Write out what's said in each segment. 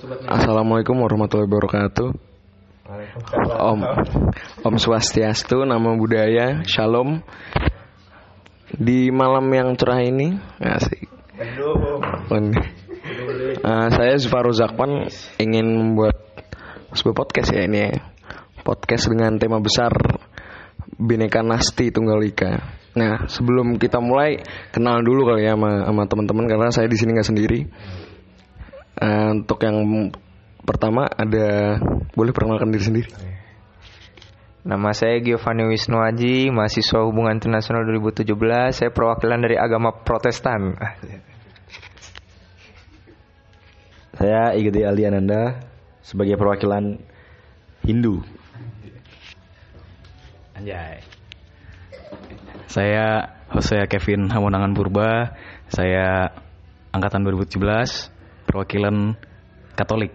Assalamualaikum warahmatullahi wabarakatuh. Om Om Swastiastu, nama budaya, Shalom. Di malam yang cerah ini, asik. Uh, saya Zufaru Zakwan ingin membuat sebuah podcast ya ini ya. Podcast dengan tema besar Bineka Nasti Tunggal Ika. Nah, sebelum kita mulai kenal dulu kali ya sama, sama teman-teman karena saya di sini nggak sendiri. Uh, untuk yang pertama ada boleh perkenalkan diri sendiri. Nama saya Giovanni Wisnu Aji, mahasiswa Hubungan Internasional 2017. Saya perwakilan dari agama Protestan. Saya Igede Aliananda sebagai perwakilan Hindu. Anjay. Saya Hosea Kevin Hamonangan Purba. Saya angkatan 2017, perwakilan Katolik.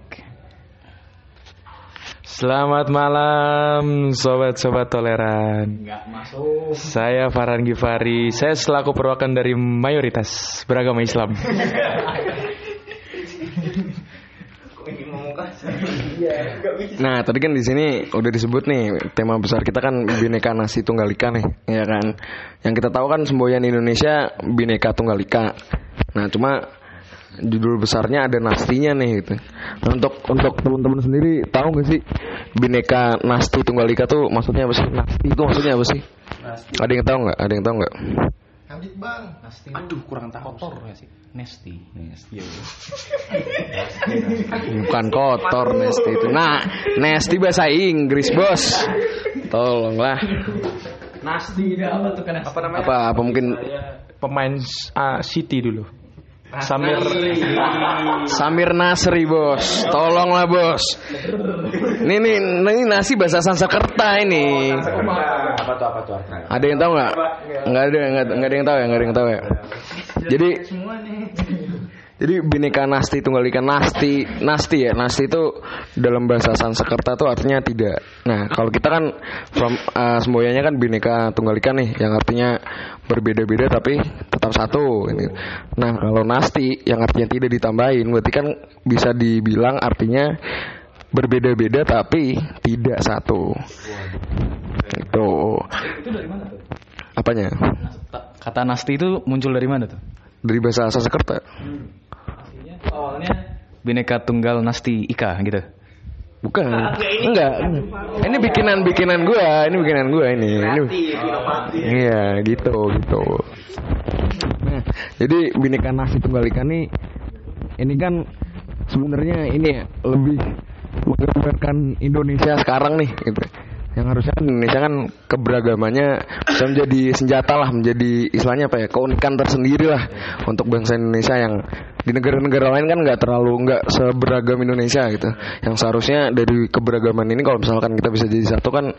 Selamat malam sobat-sobat toleran. Enggak masuk. Saya Farhan Gifari. Saya selaku perwakilan dari mayoritas beragama Islam. Nah, tadi kan di sini udah disebut nih tema besar kita kan Bhinneka Nasi Tunggal Ika nih, ya kan. Yang kita tahu kan semboyan Indonesia Bhinneka Tunggal Ika. Nah, cuma judul besarnya ada nastinya nih gitu. Nah, untuk untuk teman-teman sendiri tahu nggak sih Bhinneka Nasti Tunggal Ika tuh maksudnya apa sih? Nasti itu maksudnya apa sih? Ada yang tahu nggak? Ada yang tahu nggak? Nasti Aduh, kurang tahu. Kotor ya sih. Nesti. Nesti. Bukan kotor Nesti itu. Nah, Nesti bahasa Inggris, Bos. Tolonglah. Nasti itu apa tuh kan? Apa namanya? Apa apa mungkin pemain uh, City dulu. Samir Samir Nasri, Bos. Tolonglah, Bos. Ini nih, ini nasi bahasa Sanskerta ini. Apa tuh apa tuh Ada yang tahu nggak? Nggak ada, nggak nggak ada yang tahu ya, nggak ada yang tahu ya. Jadi jadi bineka nasti tunggal ika nasti nasti ya nasti itu dalam bahasa Sanskerta tuh artinya tidak. Nah kalau kita kan from uh, semboyannya kan bineka tunggal ika nih yang artinya berbeda-beda tapi tetap satu. Ini. Nah kalau nasti yang artinya tidak ditambahin berarti kan bisa dibilang artinya berbeda-beda tapi tidak satu. Itu. Itu dari mana tuh? Apanya? Kata Nasti itu muncul dari mana tuh? Dari bahasa Sanskerta. Awalnya Bineka Tunggal Nasti Ika gitu. Bukan. Enggak. Ini bikinan-bikinan gua, ini bikinan gua ini. Ini. Iya, gitu, gitu. Nah, jadi Bhinneka Nasi Tunggal Ika nih ini kan sebenarnya ini ya lebih menggambarkan Indonesia sekarang nih gitu. Yang harusnya kan Indonesia kan keberagamannya bisa menjadi senjata lah, menjadi istilahnya apa ya, keunikan tersendiri lah untuk bangsa Indonesia yang di negara-negara lain kan nggak terlalu nggak seberagam Indonesia gitu. Yang seharusnya dari keberagaman ini kalau misalkan kita bisa jadi satu kan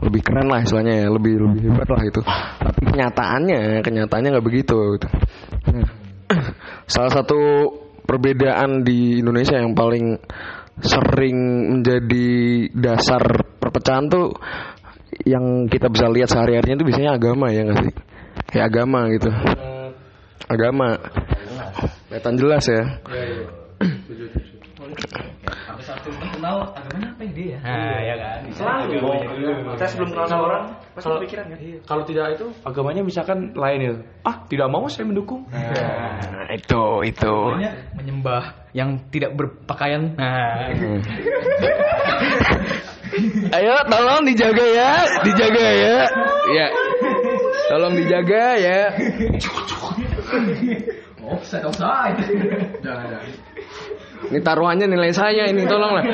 lebih keren lah istilahnya ya, lebih lebih hebat lah itu. Tapi kenyataannya, kenyataannya nggak begitu gitu. Salah satu perbedaan di Indonesia yang paling sering menjadi dasar perpecahan tuh yang kita bisa lihat sehari-harinya itu biasanya agama ya nggak sih? Kayak agama gitu. Agama. Kelihatan jelas ya. Sampai saat itu kenal agamanya apa dia ya? Nah, ya kan. Selalu. Saya sebelum kenal sama orang Kalau kalau tidak itu agamanya misalkan lain itu. Ah, tidak mau saya mendukung. Nah, itu itu. Agamanya menyembah yang tidak berpakaian. Nah, Ayo tolong dijaga ya, dijaga ya. Ya. Tolong dijaga ya. offside offside. Jangan jangan. Ini taruhannya nilai saya ini tolonglah.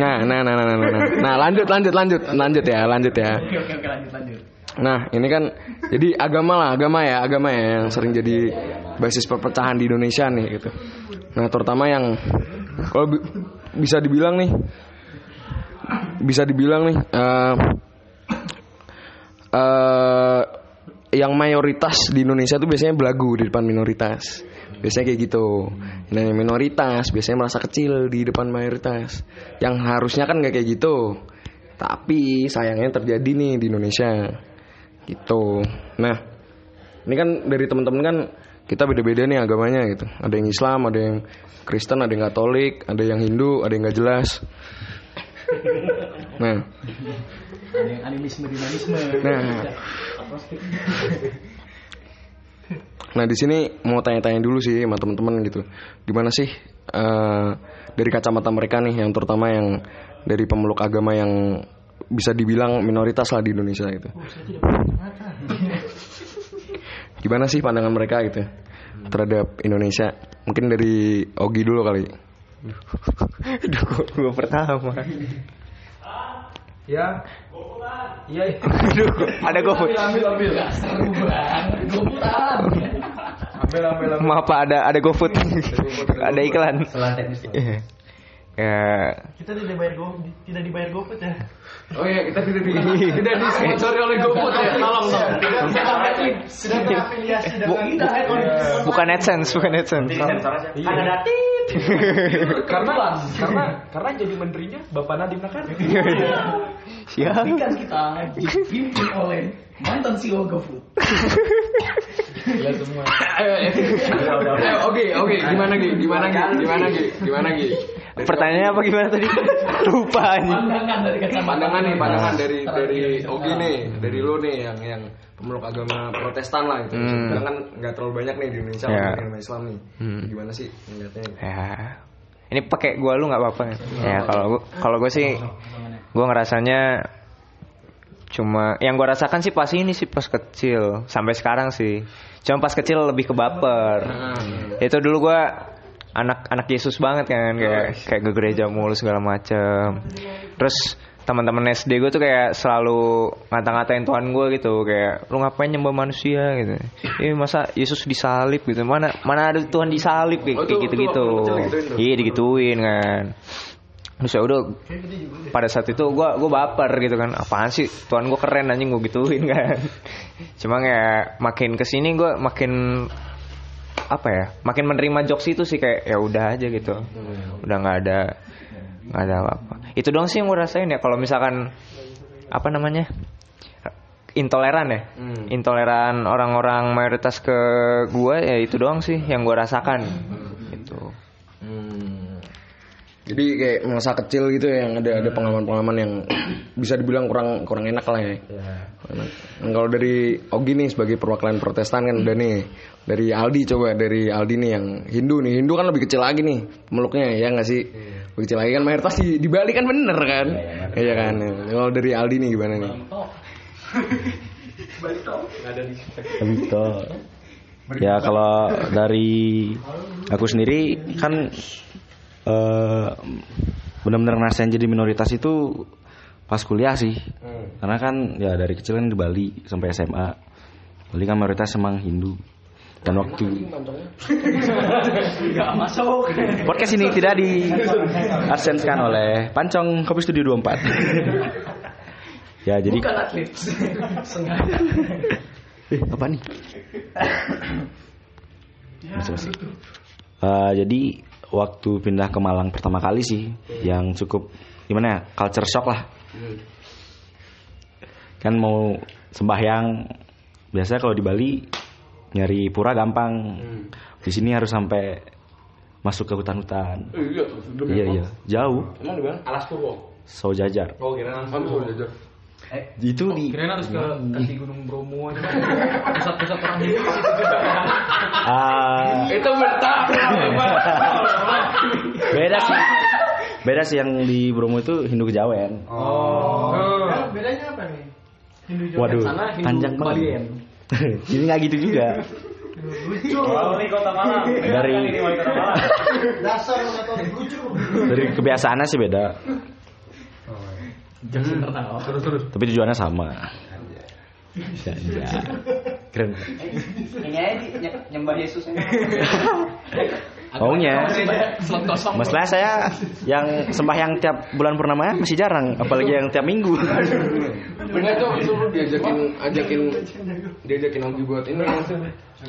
Nah, nah, nah, nah, nah, nah. Nah, lanjut, lanjut, lanjut, lanjut ya, lanjut ya. Oke oke oke lanjut lanjut. Nah, ini kan jadi agama lah, agama ya, agama ya yang sering jadi basis perpecahan di Indonesia nih gitu. Nah, terutama yang kalau bi- bisa dibilang nih bisa dibilang nih eh eh, yang mayoritas di Indonesia tuh biasanya belagu di depan minoritas. Biasanya kayak gitu. Nah, yang minoritas biasanya merasa kecil di depan mayoritas. Yang harusnya kan nggak kayak gitu. Tapi sayangnya terjadi nih di Indonesia. Gitu. Nah, ini kan dari teman-teman kan kita beda-beda nih agamanya gitu. Ada yang Islam, ada yang Kristen, ada yang Katolik, ada yang Hindu, ada yang nggak jelas. Nah, Ada yang animisme dinamisme. nah, nah di sini mau tanya-tanya dulu sih sama teman-teman gitu. Gimana sih eh, dari kacamata mereka nih, yang terutama yang dari pemeluk agama yang bisa dibilang minoritas lah di Indonesia gitu. Gimana sih pandangan mereka gitu terhadap Indonesia? Mungkin dari Ogi dulu kali. Aduh, gue pertama. Ya. Iya. Aduh, ada GoFood. Ambil ambil. Seru banget. Goputan. Ambil ambil ambil. Maaf Pak, ada ada GoFood. ada iklan. Salah teknis. Pak. Ya, Kita tidak dibayar go, tidak dibayar GoFood ya. Oh iya, kita tidak di tidak disponsori oleh GoFood ya. Tolong dong. Sudah terafiliasi dengan Bu- kita. bu- bukan AdSense, bukan AdSense. Ada datit. karena karena karena jadi menterinya Bapak Nadiem Makarim. Siap. Kan kita dipimpin oleh mantan CEO GoFood. Ya semua. Eh, Oke, oke, gimana Gi? Gimana Gi? Gimana Gi? Gimana Gi? Pertanyaannya apa gimana tadi? Lupa anjing. Pandangan dari kacamata. Pandangan nih, pandangan dari dari Ogi nih, dari lo nih yang yang pemeluk agama Protestan lah gitu. Hmm. Sekarang kan nggak terlalu banyak nih di Indonesia orang agama Islam nih. Hmm. Gimana sih ngeliatnya? Ya. Ini pakai gua lu nggak apa-apa. Ya kalau gua kalau gua sih gua ngerasanya cuma yang gua rasakan sih pas ini sih pas kecil sampai sekarang sih. Cuma pas kecil lebih ke baper. Itu dulu gua anak anak Yesus banget kan kayak kayak ke gereja mulu segala macem. Terus teman-teman SD gue tuh kayak selalu ngata-ngatain Tuhan gue gitu kayak lu ngapain nyembah manusia? gitu. Eh masa Yesus disalib? gitu. Mana mana ada Tuhan disalib? kayak Oh, itu- gitu itu gitu iya digituin kan. Terus ya udah pada saat itu gue gue baper gitu kan. Apaan sih? Tuhan gue keren anjing gue gituin kan. Cuma ya makin ke sini gue makin apa ya makin menerima jokes itu sih kayak ya udah aja gitu udah nggak ada nggak ada apa-apa itu doang sih yang gue rasain ya kalau misalkan apa namanya intoleran ya Hmm. intoleran orang-orang mayoritas ke gue ya itu doang sih yang gue rasakan. Jadi kayak masa kecil gitu ya yang ada ada pengalaman-pengalaman yang bisa dibilang kurang kurang enak lah ya. Nah, kalau dari Ogi nih sebagai perwakilan Protestan kan udah nih dari Aldi coba dari Aldi nih yang Hindu nih Hindu kan lebih kecil lagi nih pemeluknya ya nggak sih? Lebih kecil lagi kan mayoritas di, di Bali kan bener kan? Iya kan. Kalau dari Aldi nih gimana nih? Gitu. Ya kalau dari aku sendiri kan eh benar-benar ngerasain jadi minoritas itu pas kuliah sih. Karena kan ya dari kecil kan di Bali sampai SMA. Bali kan mayoritas emang Hindu. Dan waktu masuk. podcast ini tidak di adsense-kan oleh Pancong Kopi Studio 24. ya jadi Bukan atlet. Sengaja. Eh, apa nih? Masih, masih. Eh, jadi waktu pindah ke Malang pertama kali sih, yang cukup gimana ya, culture shock lah. Kan mau sembahyang, biasanya kalau di Bali nyari pura gampang. Di sini harus sampai masuk ke hutan-hutan. Iya, Iya iya, jauh. Emang di mana? Alas Purwo. Saujajar. Oh, kira Ampun, jajar. Itu di Kirain harus ke kaki Gunung Bromo aja. Pusat-pusat orang hidup. Ah, Itu betah. beda sih. Beda sih yang di Bromo itu Hindu Kejawen. Oh. Bedanya apa nih? Hindu Jawa Waduh, sana Hindu panjang Balien. banget. Ini nggak gitu juga. lucu. Dari Dasar lu nggak tahu lucu. dari kebiasaannya sih beda, Jokes internal. Terus terus. tapi tujuannya sama. Ya. Keren. ini aja nyembah Yesus Maunya. Masalah saya yang sembahyang tiap bulan purnama masih jarang, apalagi yang tiap minggu. Enggak tuh lu diajakin ajakin diajakin Ogi buat ini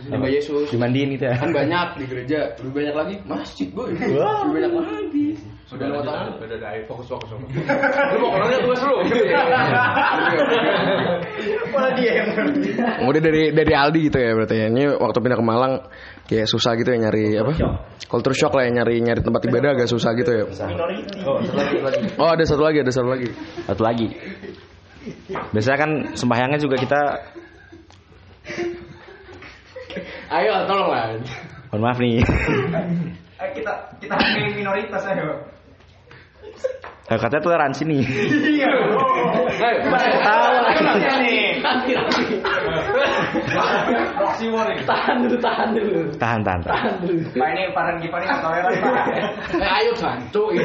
Mbak Yesus. Dimandiin gitu ya. Kan banyak di gereja, lebih banyak lagi masjid boy. Lebih banyak lagi. Udah lanjut, lanjut. udah udah ayo fokus fokus fokus. Lu mau tugas lu. Malah dia yang Udah dari dari Aldi gitu ya berarti ya. Ini waktu pindah ke Malang kayak susah gitu ya nyari apa? Culture shock lah ya nyari nyari tempat ibadah agak susah gitu ya. Oh ada satu lagi ada satu lagi. Satu lagi. Biasanya kan sembahyangnya juga kita Ayo tolong lah. mohon maaf nih. kita kita hargai minoritas ayo. Eh, Katanya toleransi nih. Iya. Proxy war ini. Tahan dulu, tahan dulu. Tahan, tahan, tahan. Pak ini Farhan Gipani nggak toleran Pak. Eh, ayo bantu.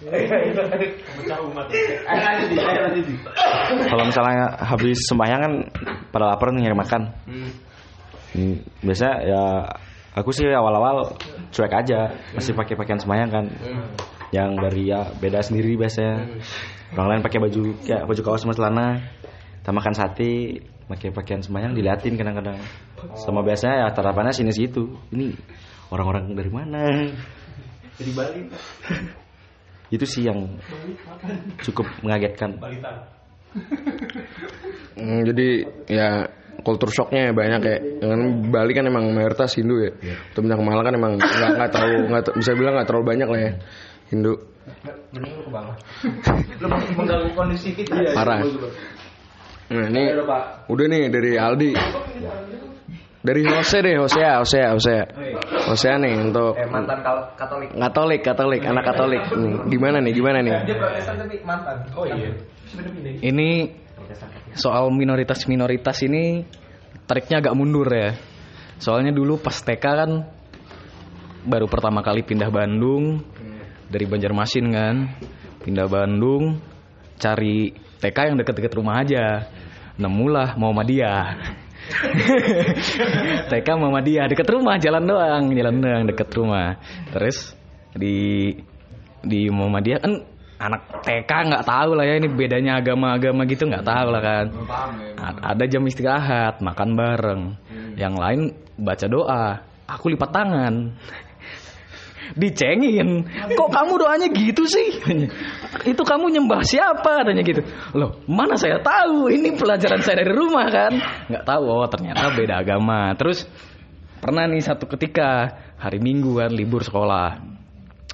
Ayo lanjut di, ayo lanjut di. Kalau misalnya habis sembahyang kan pada lapar nih nyari makan. Hmm, biasa ya aku sih awal-awal cuek aja, masih pakai pakaian sembahyang kan. Yang dari ya beda sendiri biasanya. Orang lain pakai baju kayak baju kaos sama celana. Kita makan sate, pakai pakaian sembahyang diliatin kadang-kadang. Sama biasanya ya tatapannya sini situ. Ini orang-orang dari mana? Dari Bali. Itu sih yang cukup mengagetkan. Hmm, jadi ya culture shocknya banyak ya. Dengan Bali kan emang mayoritas Hindu ya. Untuk pindah ke Malang kan emang nggak nggak terlalu nggak bisa bilang nggak terlalu banyak lah ya Hindu. Lu masih mengganggu kondisi kita. Parah. Nah ini udah nih dari Aldi. Dari Jose deh, Hosea, Hosea, Hosea. Hosea nih untuk Eh mantan Katolik. Katolik, Katolik, anak Katolik. Nih, gimana nih, gimana nih? Dia Protestan tapi mantan. Oh iya. Ini soal minoritas-minoritas ini triknya agak mundur ya. Soalnya dulu pas TK kan baru pertama kali pindah Bandung dari Banjarmasin kan. Pindah Bandung cari TK yang deket-deket rumah aja. Nemulah Muhammadiyah. TK Muhammadiyah deket rumah jalan doang, jalan doang deket rumah. Terus di di Muhammadiyah kan anak TK nggak tahu lah ya ini bedanya agama-agama gitu nggak tahu lah kan. A- Ada jam istirahat, makan bareng. Yang lain baca doa. Aku lipat tangan. Dicengin. Kok kamu doanya gitu sih? Itu kamu nyembah siapa? Katanya gitu. Loh, mana saya tahu? Ini pelajaran saya dari rumah kan. Nggak tahu. Oh, ternyata beda agama. Terus pernah nih satu ketika hari Minggu kan libur sekolah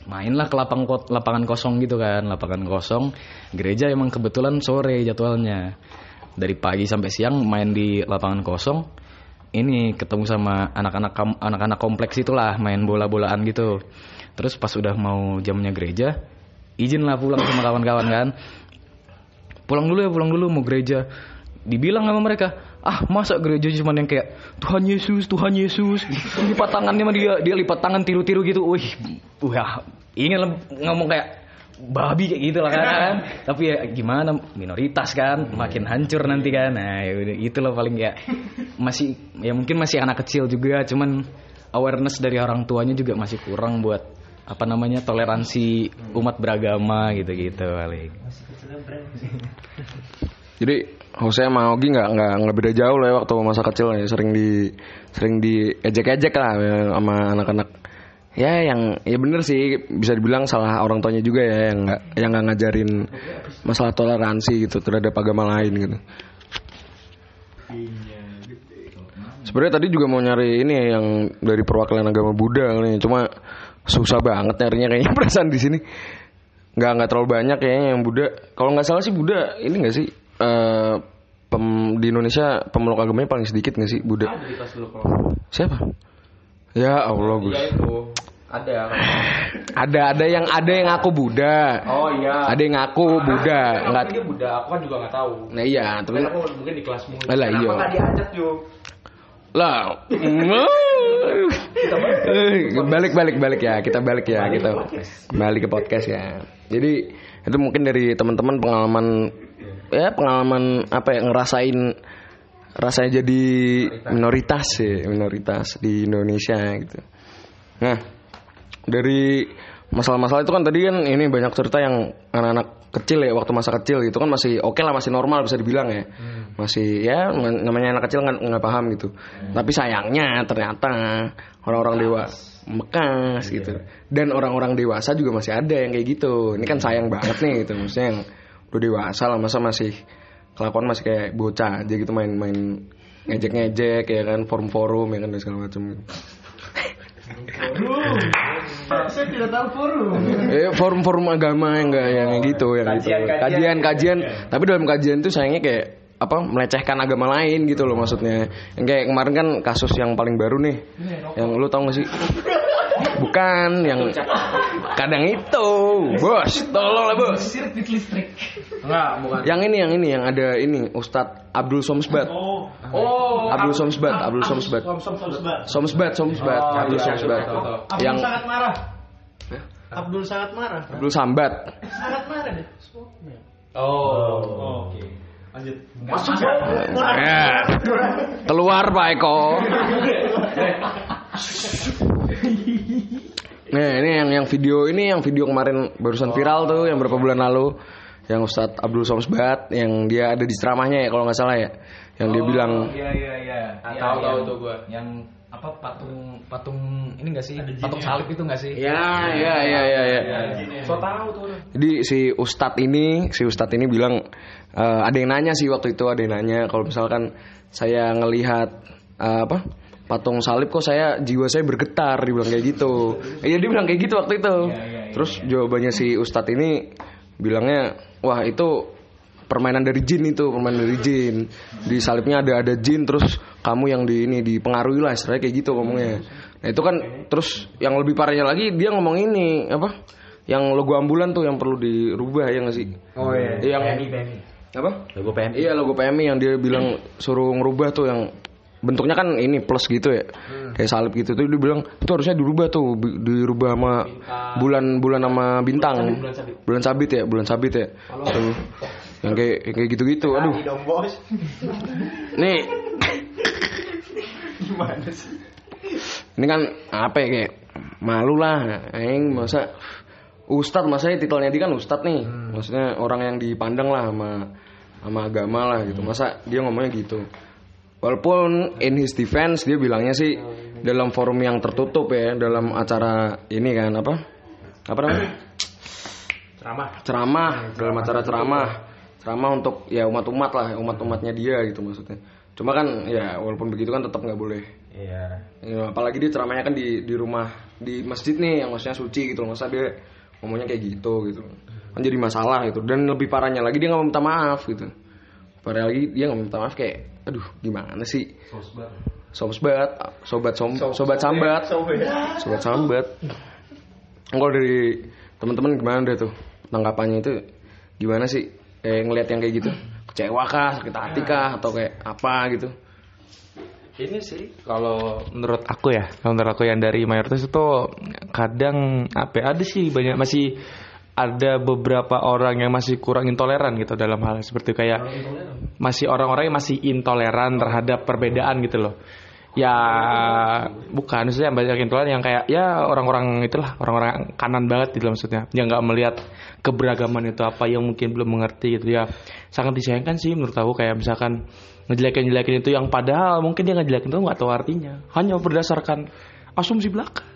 mainlah ke lapang lapangan kosong gitu kan lapangan kosong gereja emang kebetulan sore jadwalnya dari pagi sampai siang main di lapangan kosong ini ketemu sama anak-anak anak-anak kompleks itulah main bola-bolaan gitu. Terus pas udah mau jamnya gereja izin lah pulang sama kawan-kawan kan? Pulang dulu ya pulang dulu mau gereja. Dibilang sama mereka ah masa gereja cuma yang kayak Tuhan Yesus Tuhan Yesus. Lipat tangannya sama dia dia lipat tangan tiru-tiru gitu. Wih wah ingin ngomong kayak babi kayak gitu lah kan. Tapi ya gimana minoritas kan makin hancur nanti kan. Nah ya itu loh paling kayak masih ya mungkin masih anak kecil juga cuman awareness dari orang tuanya juga masih kurang buat apa namanya toleransi umat beragama gitu-gitu paling. Jadi Jose sama Ogi nggak nggak nggak beda jauh lah ya waktu masa kecil ya. Sering di sering diejek-ejek lah ya, sama anak-anak. Ya yang ya bener sih bisa dibilang salah orang tuanya juga ya yang nggak yang nggak ngajarin masalah toleransi gitu terhadap agama lain gitu. Sebenarnya tadi juga mau nyari ini ya, yang dari perwakilan agama Buddha nih, cuma susah banget nyarinya kayaknya perasaan di sini. Nggak nggak terlalu banyak kayaknya yang Buddha. Kalau nggak salah sih Buddha ini nggak sih eh, pem- di Indonesia pemeluk agamanya paling sedikit nggak sih Buddha? Siapa? Ya Allah Gus. itu ada. Ada ada yang ada yang aku Buddha. Oh iya. Ada yang aku Buddha. Nggak. Dia Buddha, aku kan juga nggak tahu. Nah iya, tapi Tapi aku mungkin di kelasmu. lah iya. Nggak diajak yuk. Lah. Eh, balik balik balik ya, kita balik ya, kita balik ke podcast ya. Jadi itu mungkin dari teman-teman pengalaman ya pengalaman apa ya ngerasain rasanya jadi minoritas ya, minoritas di Indonesia gitu. Nah, dari masalah-masalah itu kan tadi kan ini banyak cerita yang anak-anak kecil ya waktu masa kecil gitu kan masih oke lah masih normal bisa dibilang ya. Masih ya namanya anak kecil nggak nggak paham gitu. Tapi sayangnya ternyata orang-orang dewa mekas. gitu. Dan orang-orang dewasa juga masih ada yang kayak gitu. Ini kan sayang banget nih gitu maksudnya yang udah dewasa lah masa masih kelakuan masih kayak bocah aja gitu main-main ngejek-ngejek ya kan forum-forum ya kan dan segala macam Saya tidak tahu forum. Eh, forum-forum agama yang enggak yang kayak gitu yang gitu. Kajian-kajian. Kajian-kajian. Tapi dalam kajian tuh sayangnya kayak apa melecehkan agama lain gitu loh maksudnya. Yang kayak kemarin kan kasus yang paling baru nih. Yang lu tau gak sih? Bukan yang kadang itu, bos. Tolong lah bos. Sirkuit listrik. Enggak, bukan. Yang ini yang ini yang ada ini Ustadz Abdul Somsbat. Oh. Abdul Somsbat, Abdul Somsbat. Somsbat, Somsbat, Abdul Somsbat. Abdul Yang sangat marah. Abdul sangat marah. Abdul Sambat. Sangat marah deh. Oh. Oke. Lanjut. Ya. Keluar Pak Eko. Nah ini yang yang video ini yang video kemarin barusan viral tuh yang berapa bulan lalu yang Ustadz Abdul Somsbat yang dia ada di ceramahnya ya kalau nggak salah ya yang dia bilang Iya iya iya. Ah, Iya, tahu, iya. tahu tuh gua. Yang apa patung patung ini enggak sih? Patung salib itu enggak sih? ya ya ya ya ya So tahu tuh. jadi si Ustadz ini si Ustadz ini bilang eh, ada yang nanya sih waktu itu ada yang nanya kalau misalkan saya ngelihat eh, apa patung salib kok saya jiwa saya bergetar dia bilang kayak gitu. Iya dia bilang kayak gitu waktu itu. Terus jawabannya si Ustadz ini bilangnya wah itu permainan dari jin itu permainan dari jin. Di salibnya ada ada jin terus kamu yang di ini dipengaruhi lah istilahnya kayak gitu ngomongnya. Nah itu kan terus yang lebih parahnya lagi dia ngomong ini apa yang logo ambulan tuh yang perlu dirubah ya nggak sih? Oh iya. yang apa? Logo PMI. iya logo PMI yang dia bilang suruh ngerubah tuh yang bentuknya kan ini plus gitu ya. Kayak salib gitu. Tuh dia bilang itu harusnya dirubah tuh dirubah sama bulan bulan sama bintang. bulan sabit. Ya bulan sabit ya. Tuh. yang kayak yang kayak gitu-gitu aduh. nih. Ini kan apa ya kayak malu lah aing masa ustad masa titelnya dia kan ustad nih. Maksudnya orang yang dipandang lah sama sama agama lah gitu. Masa dia ngomongnya gitu walaupun in his defense dia bilangnya sih dalam forum yang tertutup ya dalam acara ini kan apa? Apa namanya? Ceramah. ceramah dalam acara ceramah. ceramah. Untuk ya umat-umat lah umat-umatnya dia gitu maksudnya. Cuma kan ya walaupun begitu kan tetap nggak boleh. Iya. Ya, apalagi dia ceramahnya kan di di rumah di masjid nih yang maksudnya suci gitu loh. Masa dia ngomongnya kayak gitu gitu. Kan jadi masalah gitu. Dan lebih parahnya lagi dia nggak mau minta maaf gitu parah lagi dia nggak minta maaf kayak aduh gimana sih? Sobat sobat som, sobat sambat. sobat. Sambat. Kalau dari teman-teman gimana deh tuh tanggapannya itu? Gimana sih kayak ngeliat yang kayak gitu? Kecewa kah sakit hati kah atau kayak apa gitu? Ini sih kalau menurut aku ya, kalau menurut aku yang dari mayoritas itu kadang apa ya, ada sih banyak masih ada beberapa orang yang masih kurang intoleran gitu dalam hal seperti kayak masih orang-orang yang masih intoleran terhadap perbedaan gitu loh. Ya bukan maksudnya banyak intoleran yang kayak ya orang-orang itulah orang-orang kanan banget gitu maksudnya. Yang nggak melihat keberagaman itu apa yang mungkin belum mengerti gitu. Ya sangat disayangkan sih menurut aku kayak misalkan ngejelekin-jelekin itu yang padahal mungkin dia ngejelekin itu nggak tahu artinya. Hanya berdasarkan asumsi belaka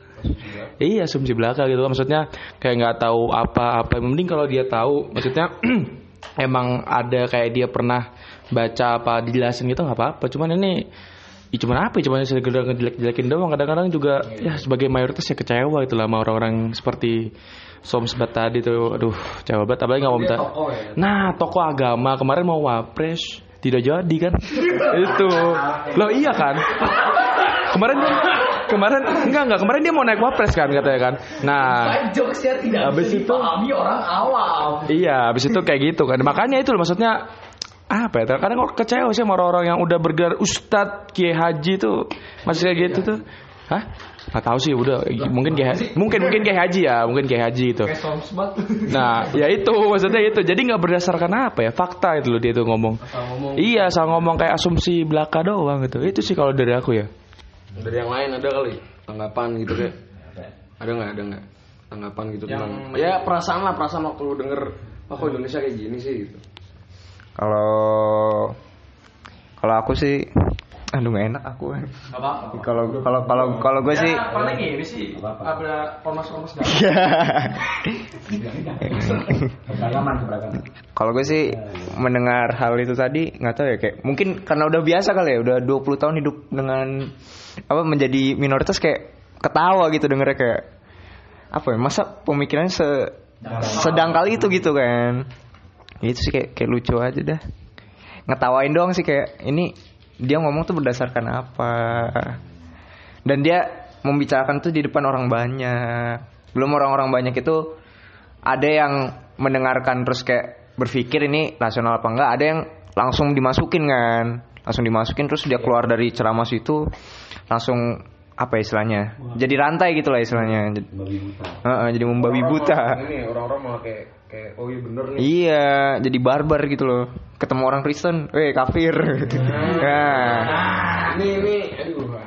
iya asumsi belaka gitu. Maksudnya kayak nggak tahu apa-apa mending kalau dia tahu maksudnya emang ada kayak dia pernah baca apa dijelasin gitu nggak apa-apa. Cuman ini ya cuman apa ya? Cuman sekedar ngejelek-jelekin doang. Kadang-kadang juga ya sebagai mayoritas ya kecewa itu lah sama orang-orang seperti Somsbat tadi tuh. Aduh kecewa banget. Apalagi nggak mau minta nah tokoh agama. Kemarin mau wapres. Tidak jadi kan? Itu. Loh iya kan? Kemarin kemarin enggak enggak kemarin dia mau naik wapres kan katanya kan nah Jokesnya tidak Habis bisa itu- dipahami orang awam. Iya, habis itu kayak gitu kan. Makanya itu loh maksudnya apa ya? Kadang kok kecewa sih sama orang-orang yang udah bergelar ustadz, kiai haji tuh masih kayak gitu tuh. Hah? Gak tahu sih, udah mungkin kayak mungkin mungkin kayak haji ya, mungkin kayak haji itu. Nah, ya itu maksudnya itu. Jadi nggak berdasarkan apa ya? Fakta itu loh dia tuh ngomong. Iya, asal ngomong kayak asumsi belaka doang gitu. Itu sih kalau dari aku ya. Dari yang lain ada kali tanggapan gitu kayak. Ada. Nggak? Ada nggak? Tanggapan gitu tentang ya perasaan lah perasaan waktu lu denger oh kok Indonesia kayak gini sih? gitu. Kalau kalau aku sih Aduh gak enak aku. Kalau kalau kalau kalau gue sih Ya, paling ini sih ada dalam. Keberagaman, keberagaman. kalau gue sih mendengar hal itu tadi nggak tahu ya kayak mungkin karena udah biasa kali ya udah 20 tahun hidup dengan apa menjadi minoritas kayak ketawa gitu dengernya kayak apa ya masa pemikirannya se sedang kali itu gitu kan. Itu sih kayak kayak lucu aja dah. Ngetawain doang sih kayak ini dia ngomong tuh berdasarkan apa? Dan dia membicarakan tuh di depan orang banyak. Belum orang-orang banyak itu ada yang mendengarkan terus kayak berpikir ini rasional apa enggak ada yang langsung dimasukin kan langsung dimasukin terus dia keluar dari ceramah situ langsung apa ya istilahnya jadi rantai gitu lah istilahnya jadi, membabi buta Ini orang-orang malah kayak kayak oh iya bener nih. Iya, jadi barbar gitu loh. Ketemu orang Kristen, eh kafir. Nah, Ini ini aduh. eh,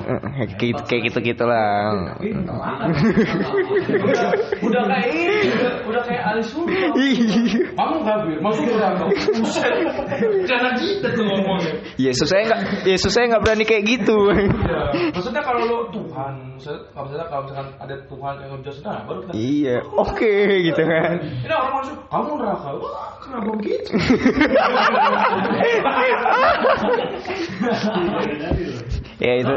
kayak gitu kayak gitu gitulah. Udah kayak ini, udah, udah kayak Ali Surya. Kamu kafir, masuk neraka. Buset. Jangan gitu tuh ngomongnya. Yesus saya nggak, Yesus saya nggak berani kayak gitu. Iya. Maksudnya kalau lo Tuhan, maksudnya kalau misalkan ada Tuhan yang sudah, baru kita iya, oke gitu kan. Ini orang masuk, kamu neraka. Wah, kenapa begitu? Ya itu.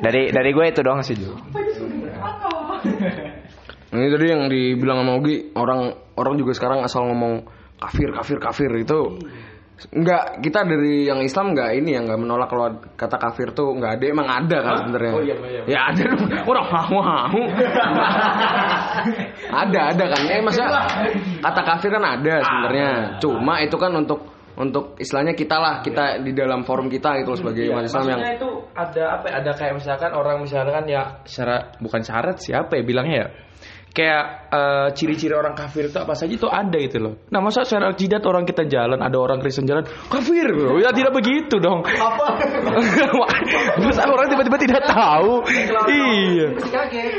dari dari gue itu doang sih. Ini tadi yang dibilang sama Ogi, orang orang juga sekarang asal ngomong kafir kafir kafir itu Enggak, kita dari yang Islam enggak ini yang enggak menolak kalau kata kafir tuh enggak ada, emang ada kan sebenarnya. Oh, iya, iya. Ya ada dong. Orang mau mau. ada, ada kan. Eh maksudnya kata kafir kan ada sebenarnya. Cuma itu kan untuk untuk istilahnya kita lah, kita di dalam forum kita gitu loh sebagai umat Islam yang itu ada apa ya, ada kayak misalkan orang misalkan ya syarat bukan syarat siapa ya bilangnya ya kayak eh, ciri-ciri orang kafir itu apa saja itu ada gitu loh. Nah masa secara jidat orang kita jalan ada orang Kristen jalan kafir bro. Ya tidak begitu dong. Apa? Masa orang tiba-tiba tidak tahu. iya.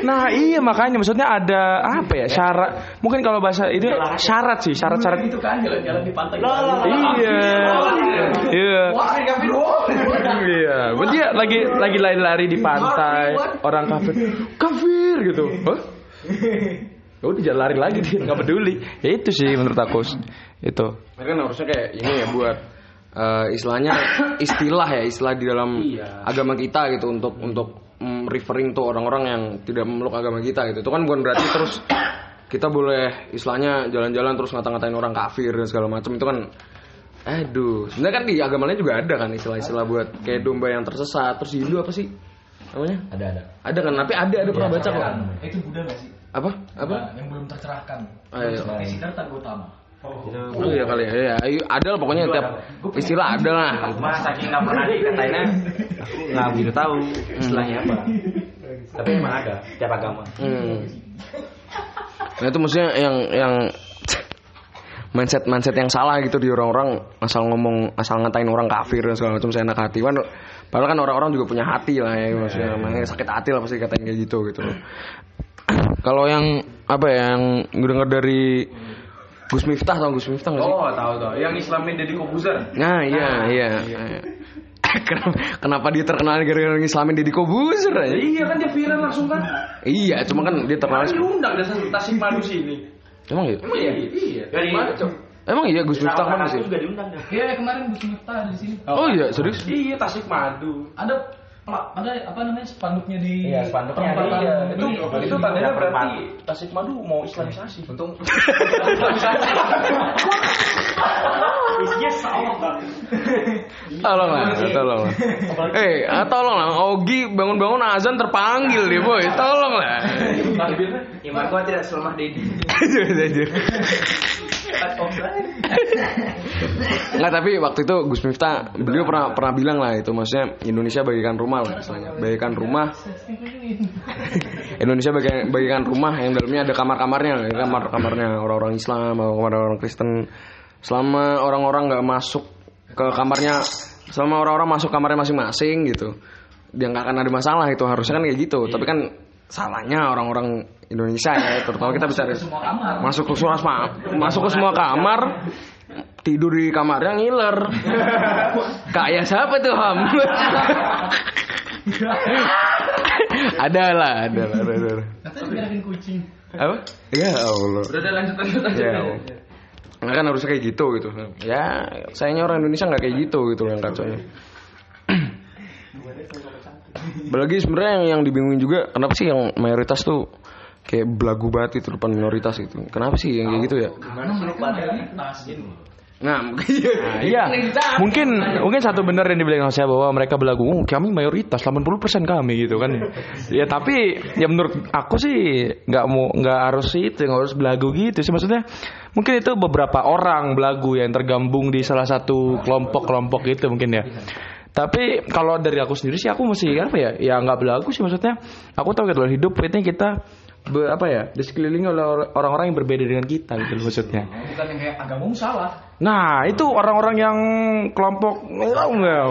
Nah iya makanya maksudnya ada apa ya syarat mungkin kalau bahasa itu syarat sih syarat-syarat Itu kan jalan-jalan di pantai. Iya. Iya. Iya. Berarti ya lagi lagi lari-lari di pantai, orang kafir. Kafir gitu. Hah? Ya udah lari lagi dia, nggak peduli. Ya itu sih menurut aku. Itu. Mereka kan harusnya kayak ini ya buat eh, istilahnya istilah ya istilah di dalam agama kita gitu untuk untuk mm, referring tuh orang-orang yang tidak memeluk agama kita gitu. Itu kan bukan berarti terus kita boleh istilahnya jalan-jalan terus ngata-ngatain orang kafir dan segala macam itu kan aduh sebenarnya kan di agama lain juga ada kan istilah-istilah buat kayak domba yang tersesat terus Hindu apa sih namanya Ada ada. ada kan tapi ada ada pernah baca kok Itu Buddha nggak sih? apa apa Nah, yang belum tercerahkan. Ayo. Sebagai Siddhartha Gautama. Oh iya kali ya, ya, ayo, ada lah pokoknya tiap istilah ada lah. Mas saking nggak pernah dikatainnya, nggak begitu tahu istilahnya apa. Tapi emang ada tiap agama. Hmm. Nah itu maksudnya yang yang mindset mindset yang salah gitu di orang-orang asal ngomong asal ngatain orang kafir dan segala macam seenak hati kan padahal kan orang-orang juga punya hati lah ya maksudnya makanya sakit hati lah pasti katain kayak gitu gitu. Kalau yang apa ya yang gue denger dari Gus Miftah tau Gus Miftah gak sih? Oh, tahu tahu. Yang Islamin Deddy Kobuzer. Nah iya iya. kenapa, kenapa dia terkenal gara-gara ngislamin Deddy Kobuzer aja? Iya kan dia viral langsung kan. Iya, cuma kan dia terkenal. Kan diundang dari Tasik Madu sini. Emang iya? Iya, iya. Dari mana, Cok? Emang iya Gus Miftah mana sih? juga diundang dah. Iya kemarin Gus Miftah ada di sini. Oh iya, serius? Iya, Tasik Madu. Ada ada apa namanya spanduknya di Iya, spanduknya ada, iya. Itu itu tandanya berarti Tasik Madu mau Islamisasi. Untung Isinya. Tolong lah, tolong lah. Eh, ah, tolong lah. Ogi bangun-bangun azan terpanggil dia, boy. Tolong lah. Iman gua tidak selemah Dedi. Enggak tapi waktu itu Gus Miftah beliau pernah pernah bilang lah itu maksudnya Indonesia bagikan rumah lah istilahnya. Bagikan rumah. Indonesia bagikan, bagikan rumah yang dalamnya ada kamar-kamarnya, kamar-kamarnya orang-orang Islam, orang-orang Kristen. Selama orang-orang nggak masuk ke kamarnya, selama orang-orang masuk kamarnya masing-masing gitu, dia nggak akan ada masalah itu harusnya kan kayak gitu. Tapi kan salahnya orang-orang Indonesia ya terutama kita bisa masuk ke semua masuk ke semua kamar tidur di kamarnya ngiler. Kayak siapa tuh ham? Ada lah ada lah ada, ada. apa? Ya Allah. Udah ada lanjut lanjut lanjut. ya Allah. Nggak kan harusnya kayak gitu gitu. Ya sayangnya orang Indonesia nggak kayak gitu gitu yang kacaunya Apalagi sebenarnya yang, yang dibingungin juga kenapa sih yang mayoritas tuh kayak belagu banget itu depan minoritas gitu. Kenapa sih yang kayak gitu ya? Nah, mungkin Iya, mungkin mungkin satu benar yang dibilang saya bahwa mereka belagu, oh, kami mayoritas 80% kami gitu kan. ya tapi ya menurut aku sih nggak mau nggak harus itu, nggak harus belagu gitu sih maksudnya. Mungkin itu beberapa orang belagu yang tergabung di salah satu kelompok-kelompok gitu mungkin ya. Tapi kalau dari aku sendiri sih aku masih apa ya? Ya nggak belagu sih maksudnya. Aku tahu gitu loh, hidup ini kita be- apa ya? Di sekelilingi oleh or- orang-orang yang berbeda dengan kita gitu maksudnya. Bukan yang kayak agamamu salah. Nah, itu orang-orang yang kelompok tahu nggak?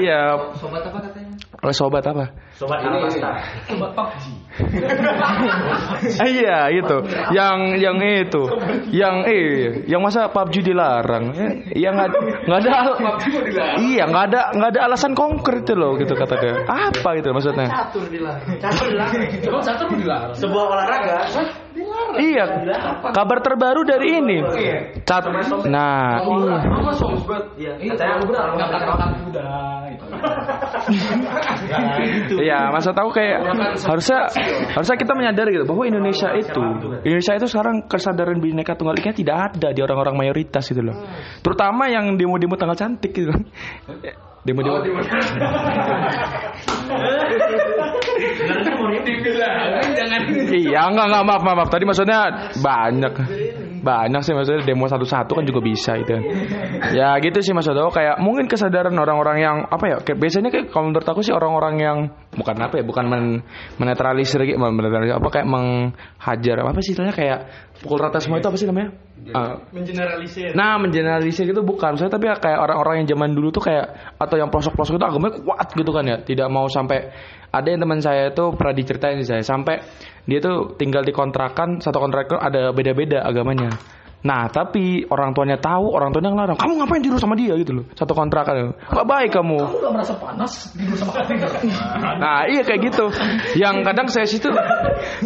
Iya. Sobat apa katanya? Oleh sobat apa? Sobat Alpasta. Sobat PUBG. Iya, itu. Yang yang itu. Yang eh yang masa PUBG dilarang? Yang nggak nggak ada Iya, nggak ada nggak ada alasan konkret itu loh gitu kata dia. Apa gitu maksudnya? Emang satu mau dilarang. Sebuah olahraga. Iya. Kabar terbaru dari ini. Cat. Nah, iya. Iya. Gitu. Iya, masa tahu kayak harusnya harusnya kita menyadari gitu bahwa Indonesia itu Indonesia itu sekarang kesadaran bineka tunggal ika tidak ada di orang-orang mayoritas gitu loh. Terutama yang demo-demo tanggal cantik gitu. Demo-demo. Iya, enggak enggak maaf maaf. maaf. Tadi maksudnya banyak. Banyak sih maksudnya demo satu-satu kan juga bisa itu. Ya gitu sih maksudnya oh, kayak mungkin kesadaran orang-orang yang apa ya kayak biasanya kayak kalau menurut aku sih orang-orang yang bukan apa ya bukan men, menetralisir gitu menetralisir apa kayak menghajar apa sih istilahnya kayak pukul rata semua itu apa sih namanya? Ah, Mengeneralisir. Nah, mengeneralisir itu bukan. Saya tapi kayak orang-orang yang zaman dulu tuh kayak atau yang pelosok-pelosok itu agamanya kuat gitu kan ya. Tidak mau sampai ada yang teman saya itu pernah diceritain sih saya sampai dia tuh tinggal di kontrakan satu kontrakan ada beda-beda agamanya. Nah, tapi orang tuanya tahu, orang tuanya ngelarang. Kamu ngapain tidur sama dia? Gitu loh. Satu kontrakan. Gak baik kamu. Kamu gak merasa panas tidur sama katanya? Nah iya kayak gitu. Yang kadang saya situ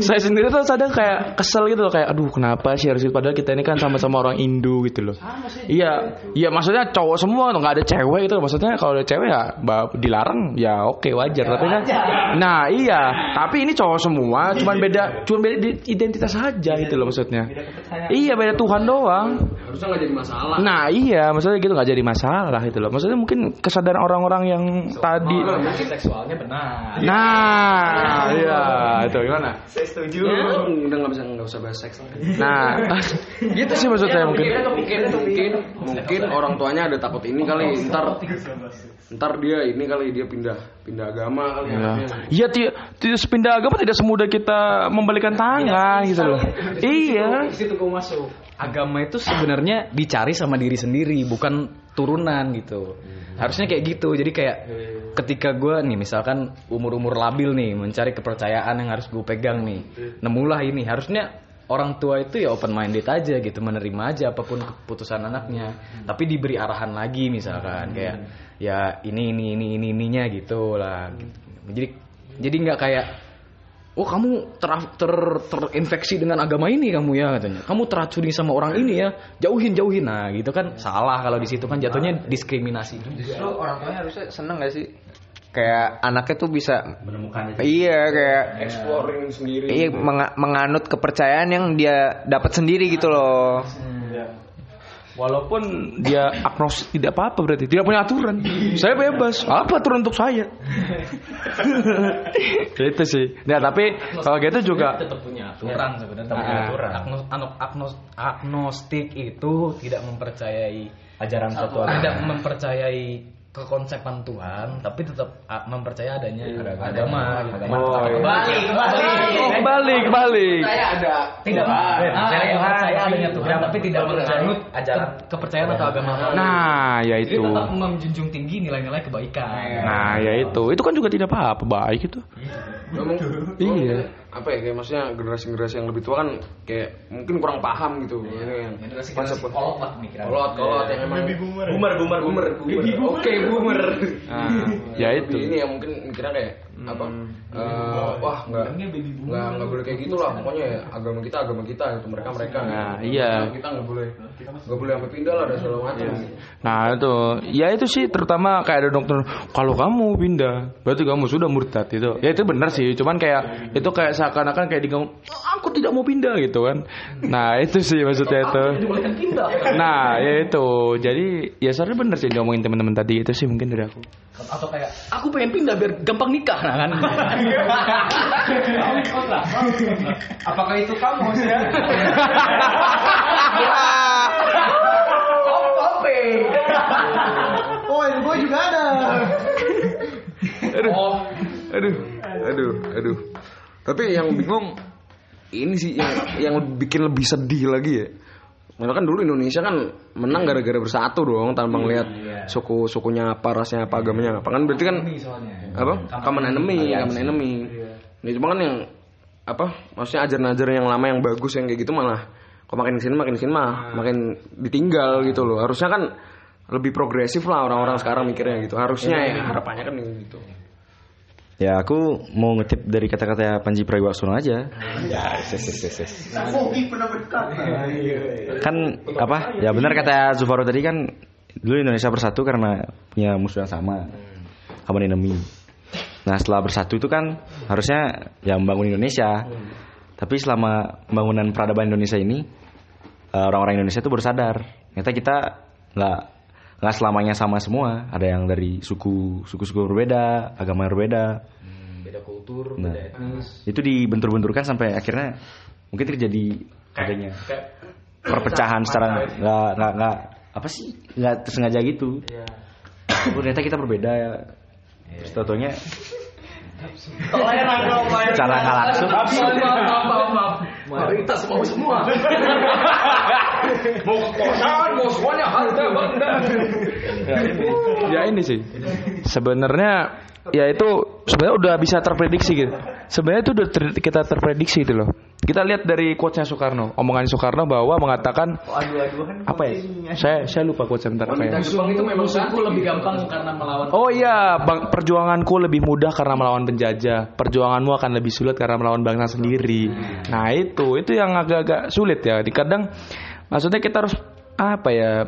Saya sendiri tuh kadang kayak kesel gitu loh. Kayak aduh kenapa sih harus itu Padahal kita ini kan sama-sama orang Indo gitu loh. Iya Iya maksudnya cowok semua tuh, nggak ada cewek gitu Maksudnya kalau ada cewek ya dilarang Ya oke wajar. Tapi kan Nah iya. Tapi ini cowok semua Cuman beda Cuman beda identitas aja gitu loh maksudnya. Iya beda Tuhan doang harusnya nggak jadi masalah. Nah iya maksudnya gitu nggak jadi masalah gitu loh Maksudnya mungkin kesadaran orang-orang yang tadi Seksualnya benar. Nah, iya itu gimana? Saya setuju. Ya, udah nggak bisa nggak usah bahas seks. Nah, gitu sih maksud saya mungkin. mungkin mungkin mungkin orang tuanya ada takut ini kali ntar ntar dia ini kali dia pindah pindah agama kali Ya. Iya, ti- ti- sepindah agama tidak semudah kita membalikan tangan gitu loh. Iya. Situ kau masuk. Agama itu sebenarnya dicari sama diri sendiri, bukan turunan gitu. Harusnya kayak gitu. Jadi kayak ketika gue nih misalkan umur-umur labil nih mencari kepercayaan yang harus gue pegang nih, nemulah ini. Harusnya orang tua itu ya open minded aja gitu, menerima aja apa pun keputusan anaknya. Tapi diberi arahan lagi misalkan kayak ya ini ini ini ini ininya gitu lah. Jadi jadi nggak kayak Oh kamu ter, ter, terinfeksi dengan agama ini kamu ya katanya. Kamu teracuni sama orang ini ya. Jauhin jauhin. Nah gitu kan salah kalau di situ kan jatuhnya diskriminasi. Justru orang tuanya harusnya seneng gak sih? Kayak anaknya tuh bisa menemukan Iya kayak exploring sendiri Iya menga- menganut kepercayaan yang dia dapat sendiri gitu loh. Walaupun dia agnostik tidak apa-apa berarti tidak punya aturan. Saya bebas. Apa aturan untuk saya? itu sih. Nah tapi kalau gitu juga tetap punya aturan sebenarnya. Tetap punya aturan. Agnos, agnos- agnostik itu tidak mempercayai ajaran satu tidak mempercayai kekonsepan Tuhan, tapi tetap mempercaya adanya agama. gitu. Oh, iya. Balik, balik. Oh, balik balik. tidak ah, percaya adanya Tuhan tapi tidak menganut ajaran kepercayaan atau agama Nah, ya itu. tetap menjunjung tinggi nilai-nilai kebaikan Nah, ya itu. Itu kan juga tidak apa-apa baik itu. Memang, Iya. Apa ya kayak maksudnya generasi-generasi yang lebih tua kan kayak mungkin kurang paham gitu. Ini yang konsep kolot lah pemikiran. kolot kolot yang emang boomer. boomer boomer boomer oke boomer. Nah, ya itu. ini yang mungkin mikirnya kayak apa eh, wah nggak nggak nggak boleh kayak gitu lah pokoknya ya, agama kita agama kita itu mereka mereka. Nah, iya. kita nggak boleh nggak boleh sampai pindah lah dan segala macam. Nah itu, ya itu sih terutama kayak ada dokter kalau kamu pindah, berarti kamu sudah murtad itu. Ya itu benar sih, cuman kayak itu kayak seakan-akan kayak diganggu, "Ah, aku tidak mau pindah gitu kan. Nah itu sih maksudnya itu. Nah ya itu, jadi ya sebenarnya benar sih diomongin teman-teman tadi itu sih mungkin dari aku. Atau kayak aku pengen pindah biar gampang nikah nah kan. Apakah itu kamu ya? Oh, gue juga ada. aduh aduh aduh aduh tapi yang bingung ini sih yang yang bikin lebih sedih lagi ya. Malah kan dulu Indonesia kan menang gara-gara bersatu dong tanpa ngeliat suku sukunya apa rasnya apa agamanya apa. Kan berarti kan apa? Common enemy. common enemy. Ya cuma kan yang apa? Maksudnya ajaran-ajaran yang lama yang bagus yang kayak gitu malah kok makin ke sini makin ke sini mah makin ditinggal gitu loh. Harusnya kan lebih progresif lah orang-orang sekarang mikirnya gitu. Harusnya ya. harapannya kan gitu Ya aku mau ngetip dari kata-kata Panji Pragiwaksono aja. Fogi pernah berkata. Kan apa? Ya benar kata Zufaro tadi kan dulu Indonesia bersatu karena punya musuh yang sama. Common enemy. Nah setelah bersatu itu kan harusnya ya membangun Indonesia. Tapi selama pembangunan peradaban Indonesia ini eh, orang-orang Indonesia itu bersadar ternyata kita nggak nggak selamanya sama semua. Ada yang dari suku suku-suku berbeda, agama yang berbeda. Beda kultur, Nah, beda etnis. itu dibentur-benturkan sampai akhirnya mungkin terjadi adanya perpecahan secara nggak nggak nggak apa sih nggak sengaja gitu. Oh, ternyata kita berbeda ya. Terus tau-taunya secara nggak langsung Mayoritas mau semua. mau kekuasaan mau semuanya harta benda Ya ini sih, sebenarnya ya itu sebenarnya udah bisa terprediksi gitu. Sebenarnya itu udah ter- kita terprediksi gitu loh. Kita lihat dari quotes-nya Soekarno, omongan Soekarno bahwa mengatakan apa ya? Saya saya lupa quotes bentar apa ya. Jepang itu memang Musuhku lebih gampang karena melawan. Oh iya, bang, perjuanganku lebih mudah karena melawan penjajah. Perjuanganmu akan lebih sulit karena melawan bangsa sendiri. Nah itu, itu yang agak-agak sulit ya. Di kadang, maksudnya kita harus apa ya?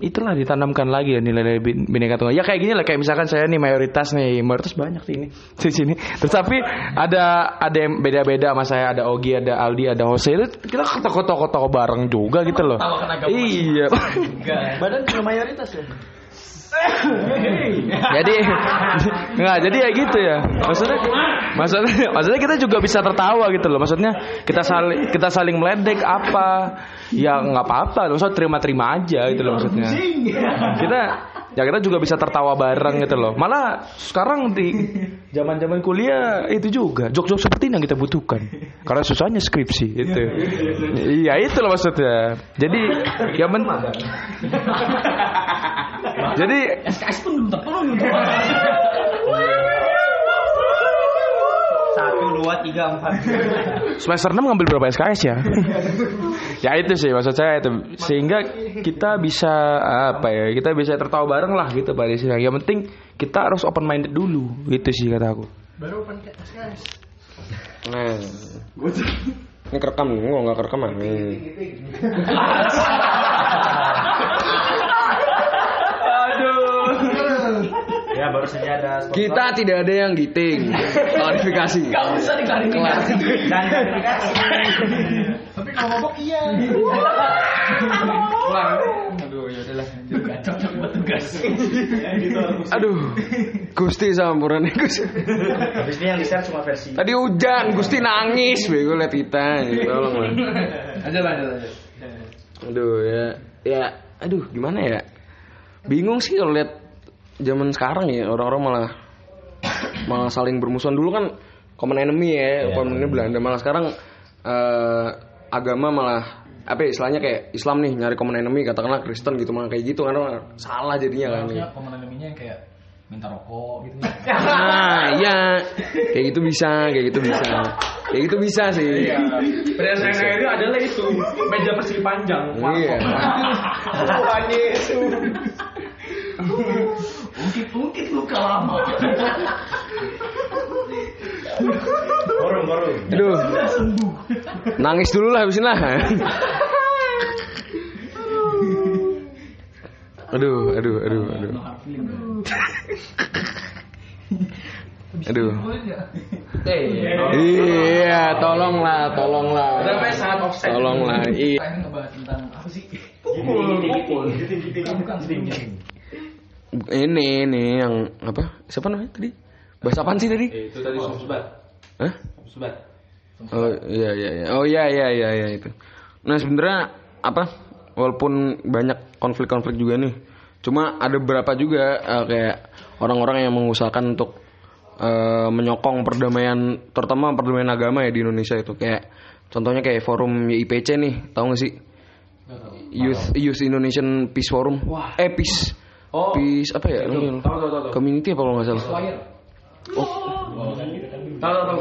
Itulah ditanamkan lagi ya nilai-nilai bin- bineka tunggal. Ya kayak gini lah, kayak misalkan saya nih mayoritas nih, mayoritas banyak sih ini di sini. Terus tapi ada ada yang beda-beda sama saya, ada Ogi, ada Aldi, ada Jose. Itu kita ketoko-toko bareng juga gitu loh. Iya. Badan mayoritas ya. Jadi nggak jadi ya gitu ya. Maksudnya maksudnya maksudnya kita juga bisa tertawa gitu loh. Maksudnya kita saling kita saling meledek apa ya nggak apa-apa maksudnya terima-terima aja gitu loh maksudnya. Kita ya kita juga bisa tertawa bareng gitu loh. Malah sekarang di zaman zaman kuliah itu juga. Jok-jok seperti ini yang kita butuhkan. Karena susahnya skripsi itu iya itu loh maksudnya. Jadi ya men jadi SKS pun belum terpenuhi dua, tiga, empat. semester 6 ngambil berapa SKS ya? ya itu sih maksud saya itu sehingga kita bisa apa ya kita bisa tertawa bareng lah gitu pada sini. Yang penting kita harus open minded dulu gitu sih kata aku. nah ini kerekam nih gua nggak kerekam nih Ya baru saja ada spot. kita tidak ada yang giting klarifikasi Gak usah diklarifikasi. Dan klarifikasi. Tapi kalau mabok iya. Gak cocok buat tugas. aduh Gusti sampurannya Gusti Habis ini yang di share cuma versi. tadi hujan Gusti nangis bego liat kita tolong lah Lanjut lanjut lanjut. aduh ya ya aduh gimana ya bingung sih kalau lihat zaman sekarang ya orang-orang malah malah saling bermusuhan. Dulu kan common enemy ya common enemy Belanda. Malah sekarang eh, agama malah apa ya, istilahnya kayak Islam nih nyari common enemy katakanlah Kristen gitu malah kayak gitu karena salah jadinya kan. Harusnya komandan yang kayak minta rokok gitu. nah iya. Kayak gitu bisa kayak gitu bisa. Kayak gitu bisa sih. Berdasarkan saya itu adalah itu meja persegi panjang. iya. Tuhan Yesus. Ungkit-ungkit luka lama. aduh. Nangis dulu lah habisin lah aduh aduh aduh aduh. Aduh. Iya tolonglah tolonglah. Tolonglah iya. Ngebahas tentang apa sih? Ini ini yang apa siapa namanya tadi bahasa apaan sih tadi Itu tadi Sumsbat. Hah? Sumsbat. Oh iya iya iya. Oh iya iya iya iya itu. Nah sebenarnya apa? Walaupun banyak konflik-konflik juga nih, cuma ada beberapa juga eh, kayak orang-orang yang mengusahakan untuk eh, menyokong perdamaian, terutama perdamaian agama ya di Indonesia itu kayak contohnya kayak forum YIPC nih, tahu gak sih? Youth Youth Indonesian Peace Forum. Eh Peace. Oh. Peace apa ya? Tahu tahu tahu tahu. Community apa kalau nggak salah? Tahu tahu tahu.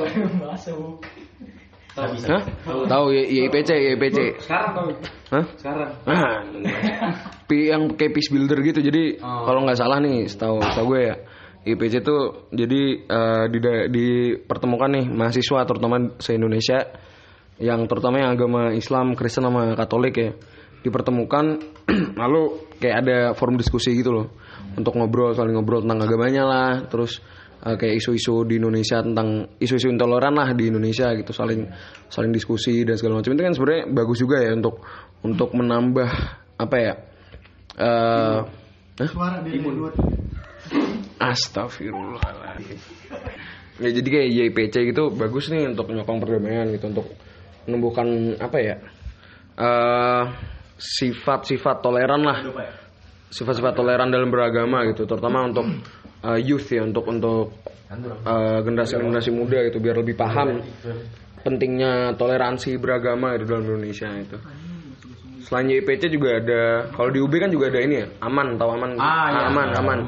Hah? Tahu Y- YIPC YIPC. Sekarang tahu. Hah? Sekarang. Ah, Pi- yang kayak peace builder gitu. Jadi kalau nggak salah nih, setahu setahu gue ya, IPC tuh jadi eh, di dipertemukan nih mahasiswa terutama se Indonesia yang terutama yang agama Islam, Kristen sama Katolik ya dipertemukan lalu kayak ada forum diskusi gitu loh untuk ngobrol saling ngobrol tentang agamanya lah terus eh, kayak isu-isu di Indonesia tentang isu-isu intoleran lah di Indonesia gitu saling saling diskusi dan segala macam itu kan sebenarnya bagus juga ya untuk untuk menambah apa ya eh hah? Astagfirullahaladzim. Ya jadi kayak YPC gitu bagus nih untuk menyokong perdamaian gitu untuk menumbuhkan apa ya eh sifat-sifat toleran lah. Sifat-sifat toleran dalam beragama gitu terutama untuk eh, youth ya untuk untuk eh, generasi-generasi muda gitu biar lebih paham pentingnya toleransi beragama gitu dalam Indonesia itu selain YPC juga ada kalau di UB kan juga ada ini ya aman tahu aman? Ah, iya. aman. Aman.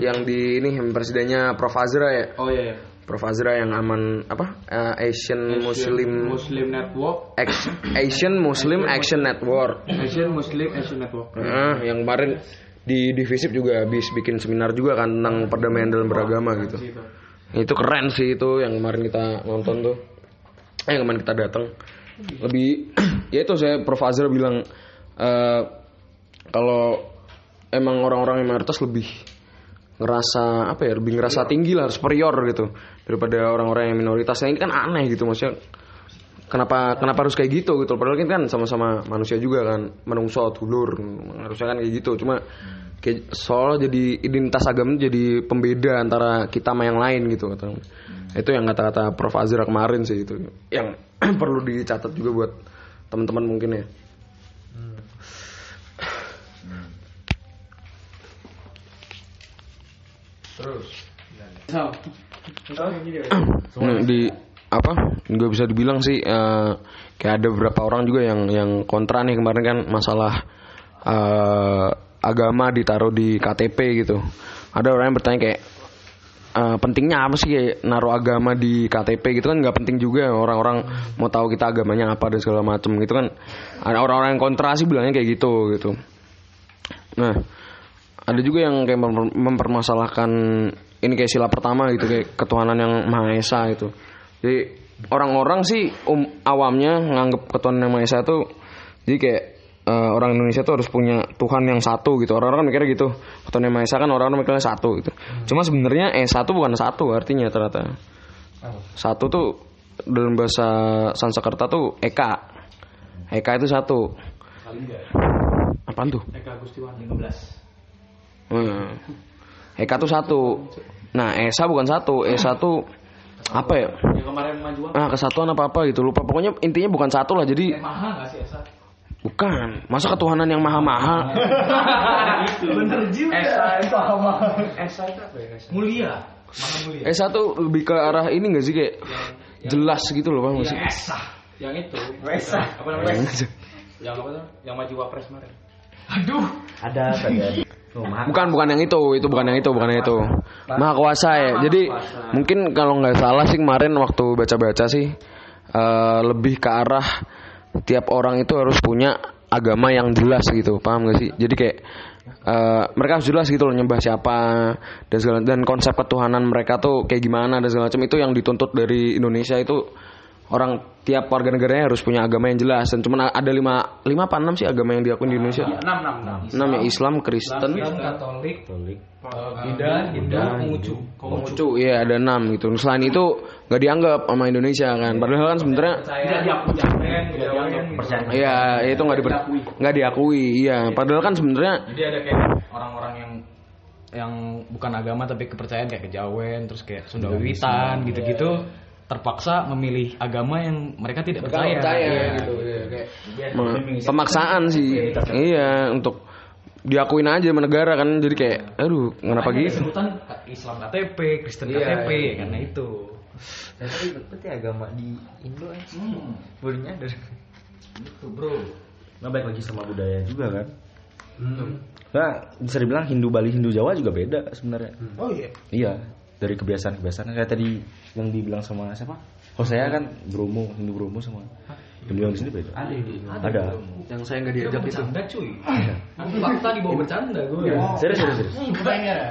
Yang di ini yang presidennya Prof. Azra ya? Oh iya. iya. Prof Azra yang aman apa Eh, Asian Muslim Muslim Network. Ex- Asian Muslim Action Network Asian Muslim Asian Network. Nah, yang kemarin di Divisip juga habis bikin seminar juga kan tentang perdamaian dalam beragama gitu. Itu keren sih itu yang kemarin kita nonton tuh. Eh yang kemarin kita datang. Lebih ya itu saya Prof Azra bilang eh kalau emang orang-orang yang mayoritas lebih ngerasa apa ya lebih ngerasa tinggi lah superior gitu. Daripada orang-orang yang minoritas nah, ini kan aneh gitu maksudnya kenapa kenapa harus kayak gitu gitu? Padahal kita kan sama-sama manusia juga kan. Menungso dulur harusnya kan kayak gitu. Cuma kayak soal jadi identitas agama jadi pembeda antara kita sama yang lain gitu kata itu yang kata-kata Prof. Azra kemarin sih itu yang perlu dicatat juga buat teman-teman mungkin ya Nah, di apa nggak bisa dibilang sih eh, kayak ada beberapa orang juga yang yang kontra nih kemarin kan masalah eh, agama ditaruh di KTP gitu. Ada orang yang bertanya kayak eh, pentingnya apa sih kayak naruh agama di KTP gitu kan nggak penting juga. Orang-orang mau tahu kita agamanya apa dan segala macam gitu kan. Ada orang-orang yang kontra sih bilangnya kayak gitu gitu. Nah ada juga yang kayak memper- mempermasalahkan ini kayak sila pertama gitu kayak ketuhanan yang maha esa itu. Jadi orang-orang sih um, awamnya nganggap ketuhanan yang maha esa itu jadi kayak eh, orang Indonesia tuh harus punya Tuhan yang satu gitu. Orang-orang kan mikirnya gitu ketuhanan yang maha esa kan orang-orang mikirnya satu gitu. Cuma sebenarnya esa itu bukan satu artinya ternyata. Satu tuh dalam bahasa Sanskerta tuh eka. Eka itu satu. Apaan tuh? Eka Gustiwan 15. Hmm. Eka tuh satu. Nah, Esa bukan satu. Esa tuh apa ya? Yang kemarin maju Ah, kesatuan apa apa gitu. Lupa. Pokoknya intinya bukan satu lah. Jadi Maha nggak sih Esa? bukan. Masa ketuhanan yang maha-maha? Bener juga. Esa itu Esa itu apa ya Esa? Mulia. Maha mulia. Esa tuh lebih ke arah ini gak sih kayak jelas gitu loh, Bang. sih? Esa. Yang itu. Esa. Apa namanya? Yang apa tuh? Yang maju wapres kemarin. Ada Bukan bukan yang itu, itu bukan yang itu, bukan yang itu. Maha kuasa ya. Jadi mungkin kalau nggak salah sih kemarin waktu baca-baca sih eh, lebih ke arah tiap orang itu harus punya agama yang jelas gitu, paham gak sih? Jadi kayak eh, mereka harus jelas gitu loh nyembah siapa dan segala dan konsep ketuhanan mereka tuh kayak gimana dan segala macam itu yang dituntut dari Indonesia itu orang tiap warga negaranya harus punya agama yang jelas. Dan cuman ada lima lima apa enam sih agama yang diakui di Indonesia? Enam enam enam. Enam ya Islam Kristen. Katolik, Hindu, Hindu, Konghucu. Konghucu iya ada enam gitu. Selain itu nggak dianggap sama Indonesia kan? Padahal kan sebenarnya tidak diakui iya itu nggak diper nggak diakui. iya. Padahal kan sebenarnya Jadi ada kayak orang-orang yang yang bukan agama tapi kepercayaan kayak kejawen terus kayak Sunda Wiwitan gitu-gitu terpaksa memilih agama yang mereka tidak percaya. Iya. gitu iya, kayak me- pemaksaan sih iya untuk diakuin aja sama negara kan jadi kayak aduh kenapa gitu Sebutan Islam KTP, Kristen Iya, KTP iya. karena itu. Tapi berarti agama di Indo ya. Baru nyadar. Itu, Bro. Nah baik lagi sama budaya juga kan. Nah bisa dibilang Hindu Bali Hindu Jawa juga beda sebenarnya. oh iya Iya dari kebiasaan-kebiasaan kayak tadi yang dibilang sama siapa? Hosea kan Bromo Hindu Bromo sama Hindu yang di sini beda. Ada. Ada. yang saya nggak diajak itu Bercanda cuy. Fakta di bawah bercanda gue. Serius serius serius.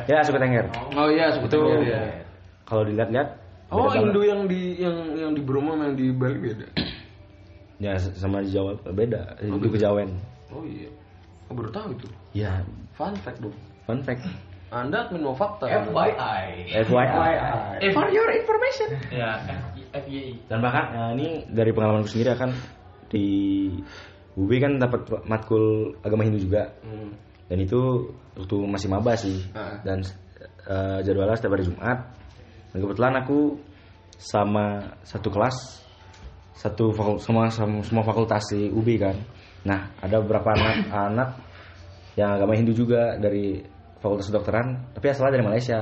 Ya suku Tengger. oh iya sebetulnya iya. Kalau dilihat-lihat oh. Hindu yang di yang yang di Bromo sama yang di Bali beda Ya sama di Jawa beda. Hindu kejawen. oh iya oh, baru tahu itu Ya fun fact dong fun fact. Anda admin mau fakta FYI. FYI. for your information Ya, FYI. Dan bahkan ya, ini dari pengalamanku sendiri akan di UB kan dapat matkul agama Hindu juga. Dan itu waktu masih maba sih. Ah. Dan eh, jadwalnya setiap hari Jumat. Dan kebetulan aku sama satu kelas satu semua semua semua fakultas di UB kan. Nah, ada beberapa anak anak yang agama Hindu juga dari fakultas kedokteran, tapi asalnya dari Malaysia.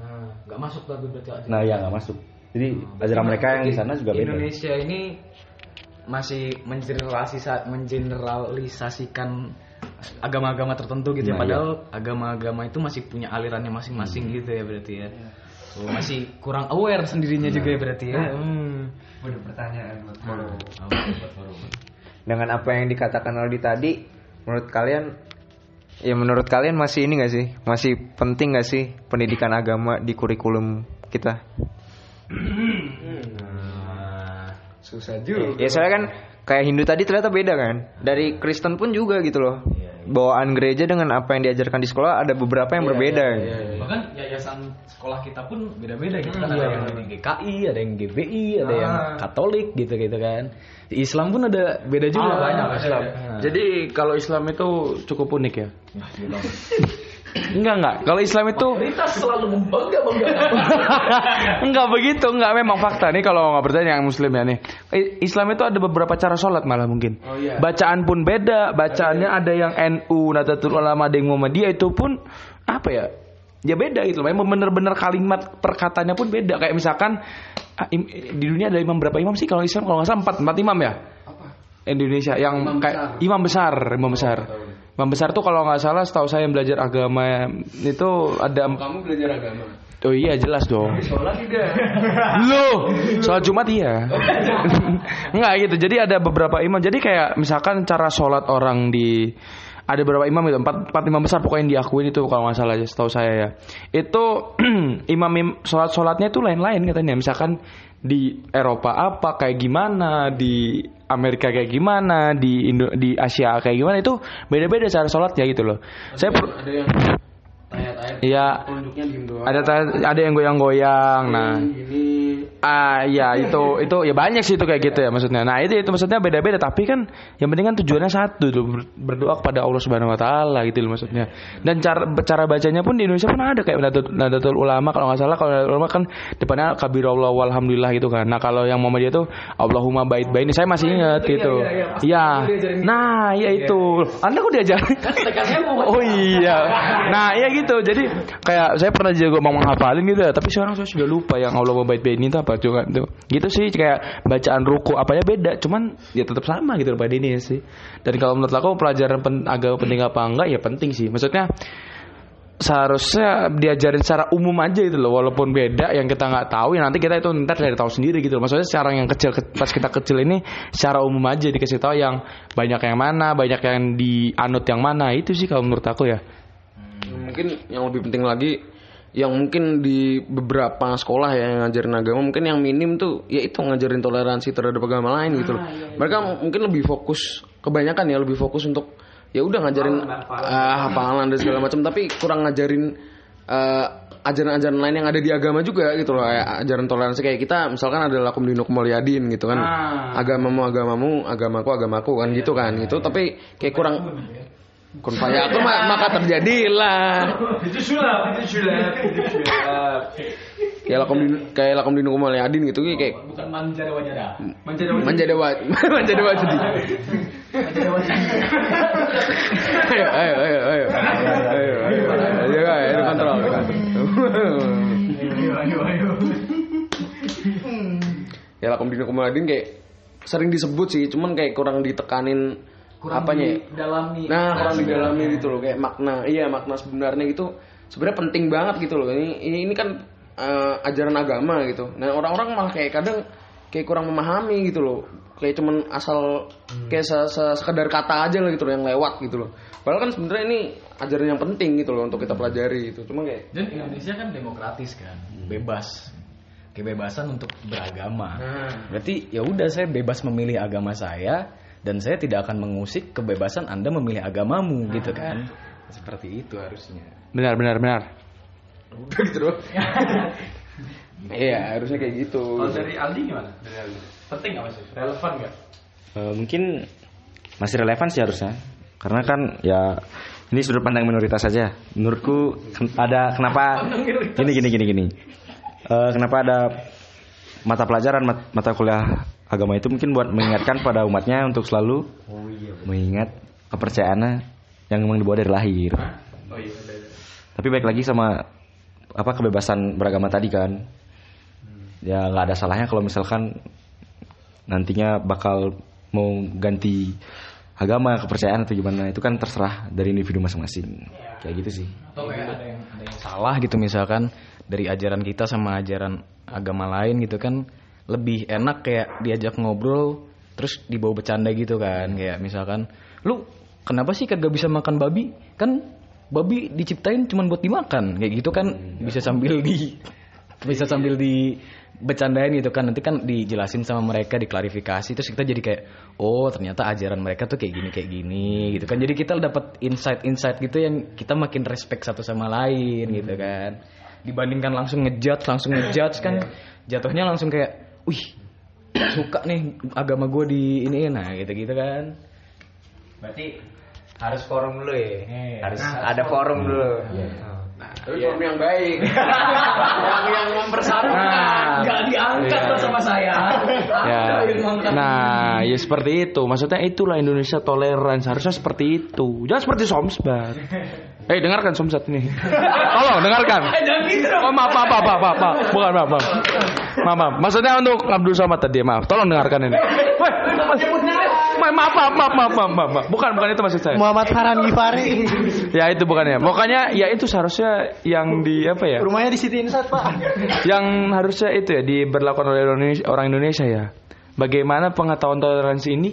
Nah, nggak masuk lagi berarti. Nah, ya nggak masuk. Jadi ajaran mereka yang di sana juga beda. Indonesia ini masih mengeneralisasi mengeneralisasikan agama-agama tertentu gitu ya. Nah, Padahal agama-agama itu masih punya alirannya masing-masing Hmm. gitu ya berarti ya. Oh, masih kurang aware sendirinya Nah. juga ya berarti ya. Hmm. Waduh pertanyaan buat follow. Dengan apa yang dikatakan Aldi tadi, menurut kalian ya menurut kalian masih ini gak sih? Masih penting gak sih pendidikan agama di kurikulum kita? susah juga Ya soalnya kan kayak Hindu tadi ternyata beda kan. Dari Kristen pun juga gitu loh. Bawaan gereja dengan apa yang diajarkan di sekolah ada beberapa yang berbeda. Bahkan yayasan sekolah kita pun beda-beda gitu kan. Ada yang dari GKI, ada yang GBI, ada yang Katolik gitu-gitu kan. Islam pun ada beda juga Ah, banyak Islam. Nah. Jadi kalau Islam itu cukup unik ya. Enggak enggak. Kalau Islam itu kita selalu membangga banggakan. enggak begitu, enggak memang fakta nih kalau nggak percaya yang muslim ya nih. Islam itu ada beberapa cara sholat malah mungkin. Bacaan pun beda, bacaannya ada yang NU, Nahdlatul Ulama, yang Muhammadiyah itu pun apa ya? Ya beda gitu. Memang bener-bener kalimat perkataannya pun beda. Kayak misalkan ah, di dunia ada imam berapa imam sih kalau Islam kalau nggak salah empat empat imam ya? Indonesia yang kayak imam besar, imam besar. Imam besar tuh kalau nggak salah setahu saya yang belajar agama itu ada kamu belajar agama Oh iya jelas dong. sholat tidak Loh, sholat Jumat iya. Enggak gitu. Jadi ada beberapa imam. Jadi kayak misalkan cara sholat orang di ada beberapa imam itu empat, empat imam besar pokoknya yang diakuin itu kalau nggak salah setahu saya ya itu imam im, sholat sholatnya itu lain-lain katanya misalkan di Eropa apa kayak gimana di Amerika kayak gimana di Indo di Asia kayak gimana itu beda-beda cara sholatnya gitu loh. Saya per- ada yang Iya. ada ada yang goyang-goyang nah. ini Ah ya itu itu ya banyak sih itu kayak gitu ya maksudnya. Nah itu itu maksudnya beda-beda tapi kan yang penting kan tujuannya satu tuh ber- berdoa kepada Allah Subhanahu Wa Taala gitu loh maksudnya. Dan cara cara bacanya pun di Indonesia pun ada kayak Nadatul, Nadatul Ulama kalau nggak salah kalau Nadatul Ulama kan depannya kabirullah walhamdulillah gitu kan. Nah kalau yang Muhammadiyah itu Allahumma bait baini saya masih ingat gitu. Iya. Nah ya itu. Anda kok diajar? Oh iya. Nah iya gitu. Jadi kayak saya pernah juga mau menghafalin gitu ya. Tapi sekarang saya sudah lupa yang Allah bait baini itu apa patungan tuh. Gitu sih kayak bacaan ruku apanya beda, cuman ya tetap sama gitu pada ini sih. Dan kalau menurut aku pelajaran pen, agama penting apa enggak ya penting sih. Maksudnya seharusnya diajarin secara umum aja gitu loh walaupun beda yang kita nggak tahu ya nanti kita itu ntar dari tahu sendiri gitu loh maksudnya secara yang kecil ke- pas kita kecil ini secara umum aja dikasih tahu yang banyak yang mana banyak yang dianut yang mana itu sih kalau menurut aku ya mungkin yang lebih penting lagi yang mungkin di beberapa sekolah ya yang ngajarin agama mungkin yang minim tuh ya itu ngajarin toleransi terhadap agama lain gitu loh. Mereka mungkin lebih fokus kebanyakan ya lebih fokus untuk ya udah ngajarin ah, hafalan dan segala macam tapi kurang ngajarin eh, ajaran-ajaran lain yang ada di agama juga gitu loh kayak ajaran toleransi kayak kita misalkan ada lakum dinuk mulyadin gitu kan. Agamamu agamamu agamaku agamaku kan gitu kan gitu. Tapi kayak kurang Kun fayaku iya. maka terjadilah. Itu sulap, itu sulap, itu sulap. Kayak lakom kayak lakom di nukum oleh ya, Adin gitu kayak. Bukan manjada wajada. Manjada wajada. Manjada wajada. Manjada wajada. Ayo, ayo, ayo, ayo. Ayo, ayo, ayo. Ayo. Ayo, ayo, ayo. Ya lakom di nukum oleh Adin kayak sering disebut sih, cuman kayak kurang ditekanin apanya ya? Dalami. Nah, kurang didalami gitu loh kayak makna. Iya, makna sebenarnya gitu. Sebenarnya penting banget gitu loh. Ini ini, ini kan eh, ajaran agama gitu. Nah, orang-orang malah kayak kadang kayak kurang memahami gitu loh. Kayak cuman asal kayak se se- sekedar kata aja lah gitu loh yang lewat gitu loh. Padahal kan sebenarnya ini ajaran yang penting gitu loh untuk kita pelajari gitu. Cuma kayak Dan Indonesia kan demokratis kan, bebas. Kebebasan untuk beragama. Berarti ya udah saya bebas memilih agama saya dan saya tidak akan mengusik kebebasan Anda memilih agamamu gitu kan. Seperti itu harusnya. benar benar benar udah gitu loh. Iya, harusnya kayak gitu. Kalau dari Aldi gimana? Dari Aldi. Penting nggak masih? Relevan nggak? Eh, mungkin masih relevan sih harusnya karena kan ya ini sudut pandang minoritas saja menurutku ada kenapa gini gini gini gini Eh, kenapa ada mata pelajaran mat- mata kuliah agama itu mungkin buat mengingatkan pada umatnya untuk selalu mengingat kepercayaannya yang memang dibawa dari lahir. Tapi baik lagi sama apa kebebasan beragama tadi kan. Ya nggak ada salahnya kalau misalkan nantinya bakal mau ganti agama kepercayaan atau gimana itu kan terserah dari individu masing-masing. Kayak gitu sih. Atau kayak ada yang ada yang salah gitu misalkan dari ajaran kita sama ajaran agama lain gitu kan lebih enak kayak diajak ngobrol terus dibawa bercanda gitu kan. Kayak misalkan lu kenapa sih kagak bisa makan babi? Kan babi diciptain cuma buat dimakan. Kayak gitu kan bisa sambil di bisa sambil di bercandain gitu kan. Nanti kan dijelasin sama mereka diklarifikasi terus kita jadi kayak oh ternyata ajaran mereka tuh kayak gini kayak gini gitu kan. Jadi kita dapat insight-insight gitu yang kita makin respect satu sama lain gitu kan. Dibandingkan langsung ngejudge langsung ngejudge kan jatuhnya langsung kayak wih suka nih agama gue di ini nah gitu gitu kan. Berarti harus forum dulu ya. harus ada forum. dulu. Tapi form yang baik. yang yang mempersatukan. Nah. nggak diangkat Iya. tuh sama saya. Ya. Nah ya seperti itu. Maksudnya itulah Indonesia toleran seharusnya seperti itu. Jangan seperti Somsbat. Eh dengarkan Somsat ini. Tolong dengarkan. Oh maaf maaf maaf maaf, maaf, maaf. bukan maaf maaf maaf maaf maksudnya untuk Abdul Somad tadi maaf tolong dengarkan ini Weh, maaf maaf maaf maaf maaf maaf, maaf, bukan bukan itu maksud saya Muhammad Farhan Gifari. ya itu bukannya pokoknya ya itu seharusnya yang di apa ya Rumahnya di City Inside, Pak. yang harusnya itu ya diberlakukan oleh Indonesia, orang Indonesia ya. Bagaimana pengetahuan toleransi ini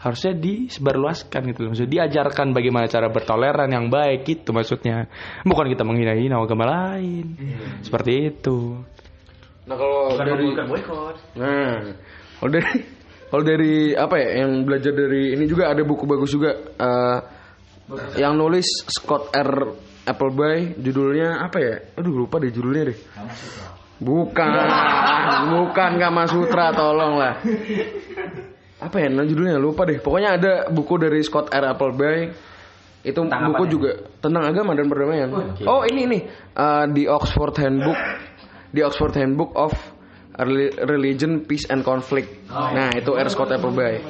harusnya disebarluaskan gitu loh. Maksudnya diajarkan bagaimana cara bertoleran yang baik gitu maksudnya. Bukan kita menghina-hina agama lain. Seperti itu. Nah kalau dari Nah, kalau dari kalau dari apa ya yang belajar dari ini juga ada buku bagus juga eh, yang nulis Scott R. Appleby judulnya apa ya? Aduh lupa deh judulnya deh. Bukan, bukan Kama Sutra, tolong lah. Apa ya nah, judulnya? Lupa deh. Pokoknya ada buku dari Scott R. Appleby. Itu buku juga tentang agama dan perdamaian. Oh, ini ini Eh, di Oxford Handbook, di Oxford Handbook of Reli- Religion, Peace and Conflict. Nah, itu R. Scott Appleby.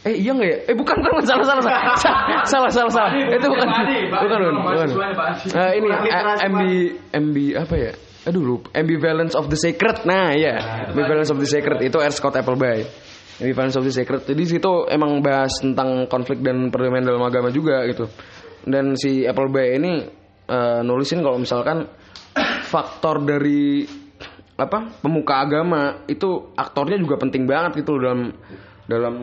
Eh iya nggak ya? Eh bukan bukan salah salah salah salah salah salah. Itu bukan bukan bukan. bukan. Eh, ini eh, MB MB apa ya? aduh lupa ambivalence of the sacred nah ya ambivalence of the sacred itu R Scott Appleby ambivalence of the sacred jadi situ emang bahas tentang konflik dan perdamaian dalam agama juga gitu dan si Appleby ini eh, nulisin kalau misalkan faktor dari apa pemuka agama itu aktornya juga penting banget gitu loh dalam dalam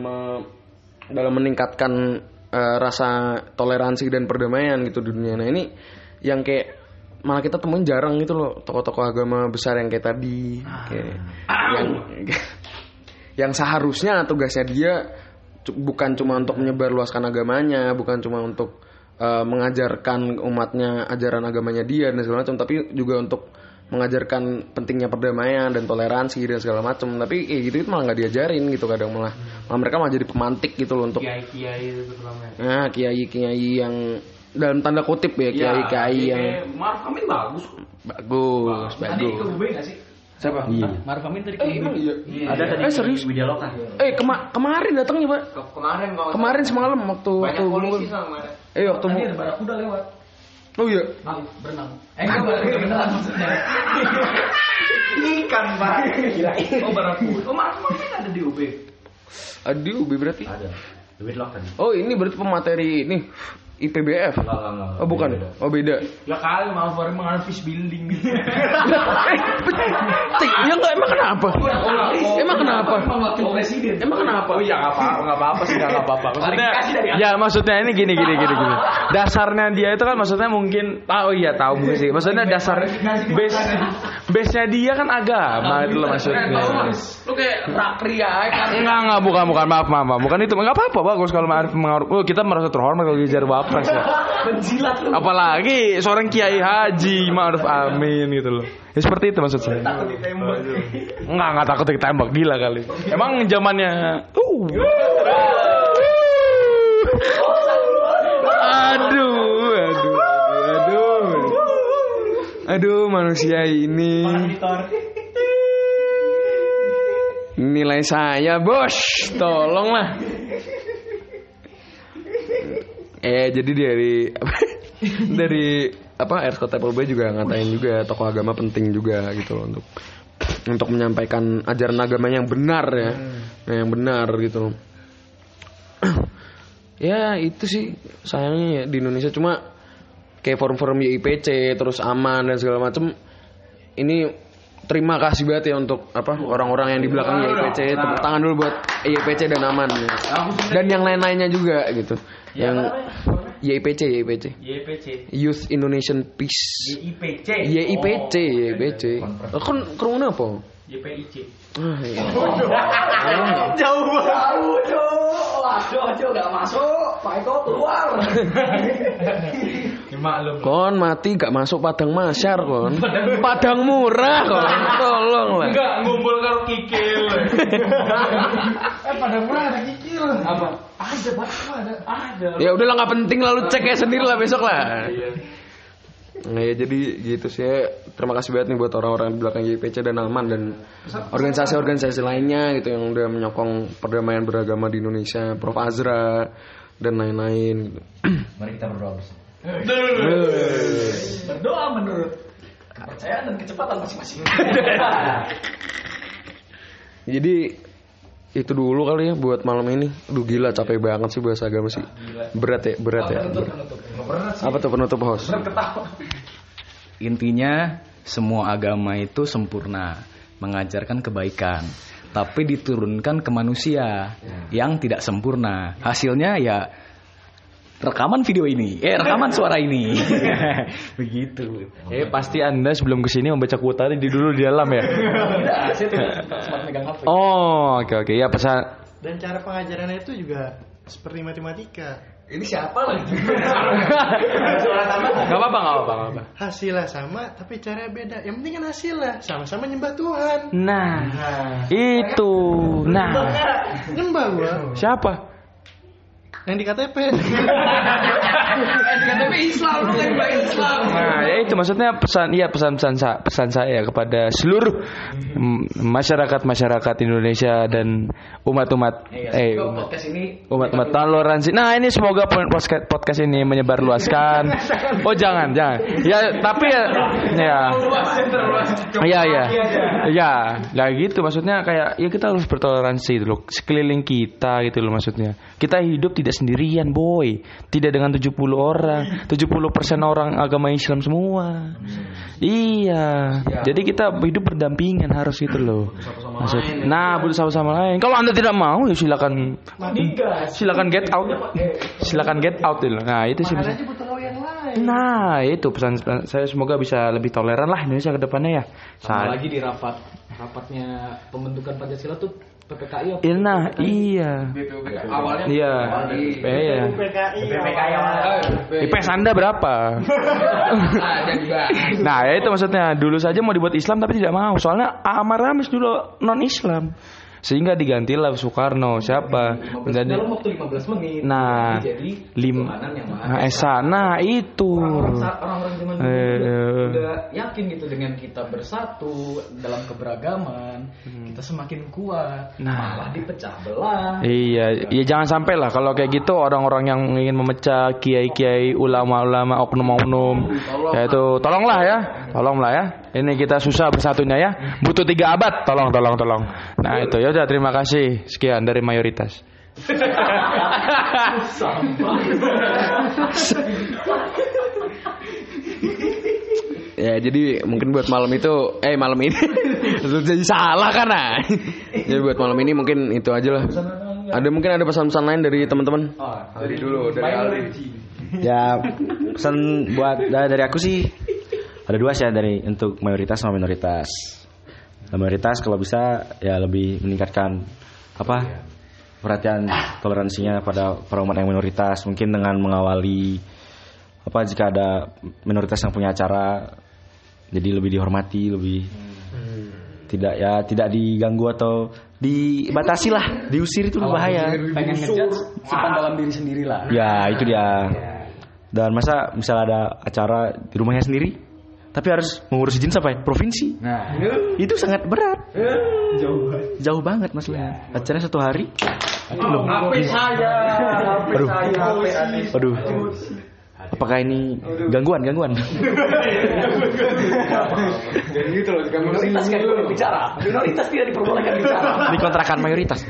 dalam meningkatkan eh, rasa toleransi dan perdamaian gitu di dunia. Nah ini yang kayak malah kita temuin jarang gitu loh tokoh-tokoh agama besar yang kayak tadi kayak yang yang seharusnya tugasnya dia bukan cuma untuk menyebarluaskan agamanya, bukan cuma untuk eh, mengajarkan umatnya ajaran agamanya dia dan segala macam, tapi juga untuk mengajarkan pentingnya perdamaian dan toleransi dan segala macam. Tapi kayak gitu itu malah nggak diajarin gitu kadang malah, malah mereka malah jadi pemantik gitu loh untuk Kiai-kiai itu terutama. nah kiai-kiai yang dalam tanda kutip ya kiai-kiai yang Maruf Amin bagus. bagus, bagus. Gak sih? Siapa? Maruf Amin tadi Eh, emang iya. Ada tadi Eh, serius? di Widyaloka. Eh kema- kemarin datangnya pak. Ke- kemarin kalau Kemarin semalam waktu waktu banyak polisi sama ada. Eh waktu Tadi ada barakuda lewat. Oh iya. Ah, berenang. Eh, enggak beneran maksudnya. Ikan pak. Oh, barakuda. Oh, Maruf Amin ada di UB. Aduh, berarti. Ada. Di Widyaloka. Oh ini berarti pemateri ini IPBF. Oh bukan. Oh beda. Ya kali Maruf Amin mengalami fish building gitu. Cik, ya enggak emang kenapa? Emang kenapa? Wakil presiden. Emang kenapa? Oh iya nggak apa nggak apa-apa sih nggak apa-apa. Maksudnya ya maksudnya ini gini gini gini gini. Dasarnya dia itu kan maksudnya mungkin tahu iya tahu mungkin sih. Maksudnya dasar base base nya dia kan agama itu loh maksudnya. Lu kayak prakria kan. Enggak enggak bukan bukan maaf maaf maaf. bukan itu enggak apa-apa bagus kalau Ma'arif mengaruh. Oh, kita merasa terhormat kalau dijar wapres ya. Menjilat lu. Apalagi seorang kiai haji Ma'ruf Amin gitu loh. Ya seperti itu maksud saya. Takut ditembak. Enggak enggak takut ditembak gila kali. Emang zamannya uh. Aduh, aduh, aduh, aduh. Aduh, manusia ini. Nilai saya bos, tolonglah. Eh jadi dari dari apa R. Scott Appleby juga ngatain juga tokoh agama penting juga gitu loh untuk untuk menyampaikan ajaran agama yang benar ya, Nah, yang benar gitu loh. ya itu sih sayangnya ya di Indonesia cuma kayak forum-forum YIPC terus aman dan segala macem ini terima kasih banget ya untuk apa orang-orang yang di belakang YIPC tepuk tangan dulu buat YIPC dan aman ya. dan yang lain-lainnya juga gitu yang YIPC YIPC YPC. Youth Indonesian Peace YIPC. YIPC YIPC oh, kan kerumunan apa YPIC. Ah, iya. Jauh banget. Waduh, Ojo gak masuk. Pak Eko keluar. Maklum. kon mati gak masuk padang masyar kon padang murah kon tolong lah Enggak, ngumpul karo kikil. eh, pada murah ada kikil. Apa? Ada, Pak. Ada. Ada. ya udahlah nggak penting lalu cek ya sendiri lah besok lah Nah ya jadi gitu sih ya. Terima kasih banget nih buat orang-orang di belakang YPC dan Alman dan organisasi-organisasi lainnya gitu yang udah menyokong perdamaian beragama di Indonesia, Prof Azra dan lain-lain. gitu. Mari kita berdoa bersama. Berdoa menurut kepercayaan dan kecepatan masing-masing. Jadi itu dulu kali ya buat malam ini. Aduh gila capek banget sih bahasa agama sih. Berat ya, berat ya. Apa tuh penutup host? Intinya semua agama itu sempurna, mengajarkan kebaikan, tapi diturunkan ke manusia yang tidak sempurna. Hasilnya ya rekaman video ini, eh rekaman suara ini. Begitu. Eh pasti anda sebelum ke sini membaca kuota di dulu di dalam ya. Tidak, saya tidak sempat megang HP. Oh oke oke ya pesan. Dan cara pengajarannya itu juga seperti matematika. Ini siapa lagi? Gak apa-apa gak apa-apa. nggak apa. Hasilnya sama, tapi caranya beda. Yang penting kan hasilnya sama-sama nyembah Tuhan. Nah itu nah Nyembah gua. siapa? Yang di KTP. KTP Islam lu kan baik Islam. Nah, ya itu maksudnya pesan iya pesan-pesan sa- pesan saya kepada seluruh mm, masyarakat-masyarakat Indonesia dan umat-umat eh umat- podcast ini umat-umat toleransi. Nah, ini semoga po- podcast podcast ini menyebarluaskan. Oh, jangan, jangan. Ya, tapi ya ya. Iya, iya. Ya, lah gitu maksudnya kayak ya kita harus bertoleransi gitu loh. Sekeliling kita gitu loh maksudnya. Kita hidup tidak sendirian, boy. Tidak dengan 70 orang. 70% orang agama Islam semua. Iya. Jadi kita hidup berdampingan harus gitu loh. Maksud, nah, bersama sama lain. Kalau Anda tidak mau ya silakan silakan get out. Silakan get out. Nah, itu sih. Nah, itu pesan, pesan saya semoga bisa lebih toleran lah Indonesia ke depannya ya. sama Sa- lagi di rapat rapatnya pembentukan Pancasila tuh PPKI apa? Iya, Nah, iya. Awalnya Iya. Iya. IPS Anda berapa? nah, ya itu maksudnya. Dulu saja mau dibuat Islam tapi tidak mau. Soalnya Amar Ramis dulu non Islam. Sehingga digantilah Soekarno siapa menjadi Dalam waktu 15 menit. Nah, jadi lim Nah, Esa. Nah, itu. orang-orang zaman dulu Eh, udah, eh. udah yakin gitu dengan kita bersatu dalam keberagaman kita semakin kuat Hmm. Nah. malah dipecah belah Iya, ya jangan sampai lah kalau kayak gitu orang-orang yang ingin memecah kiai-kiai, ulama-ulama, oknum-oknum, ya itu tolonglah ya, tolonglah ya. Ini kita susah bersatunya ya, butuh tiga abad, tolong, tolong, tolong. Nah itu ya udah terima kasih sekian dari mayoritas. Ya jadi mungkin buat malam itu eh malam ini jadi salah kan ah. Jadi buat malam ini mungkin itu aja lah. Ada mungkin ada pesan-pesan lain dari teman-teman? Dari dulu dari Ali. Ya pesan buat da- dari aku sih ada dua sih ya dari untuk mayoritas sama minoritas. Nah, mayoritas kalau bisa ya lebih meningkatkan apa perhatian toleransinya pada para umat yang minoritas. Mungkin dengan mengawali apa jika ada minoritas yang punya acara jadi lebih dihormati lebih tidak ya tidak diganggu atau dibatasi lah diusir itu bahaya pengen ngejudge simpan dalam diri sendiri lah Ya itu dia. Dan masa misalnya ada acara di rumahnya sendiri, tapi harus mengurus izin sampai provinsi. nah Itu sangat berat. Jauh banget. Jauh banget maksudnya. Acaranya satu hari. HP saya, HP Aduh. saya, Anies. Aduh. Apakah ini gangguan gangguan? minoritas kan boleh bicara minoritas tidak diperbolehkan bicara Ini kontrakan mayoritas.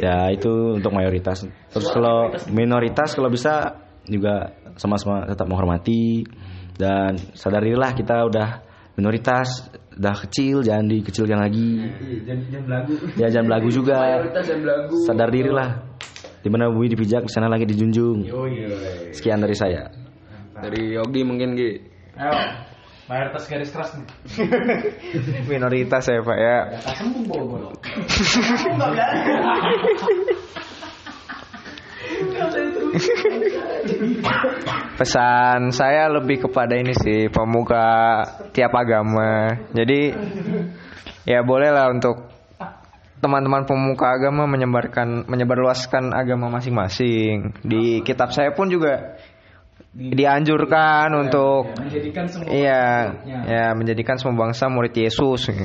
ya itu untuk mayoritas. Terus kalau minoritas kalau bisa juga sama-sama tetap menghormati dan sadarilah kita udah minoritas, udah kecil jangan dikecilkan lagi. Ya jangan belagu juga. Sadar dirilah. Di mana bumi dipijak, di sana lagi dijunjung. Sekian dari saya. Dari Yogi mungkin Gi. Ayo, mayoritas garis keras nih. Minoritas ya Pak ya. Pesan saya lebih kepada ini sih pemuka tiap agama. Jadi ya bolehlah untuk teman-teman pemuka agama menyebarkan menyebarluaskan agama masing-masing. Di kitab saya pun juga dianjurkan untuk menjadikan semua Iya, ya menjadikan semua bangsa murid Yesus.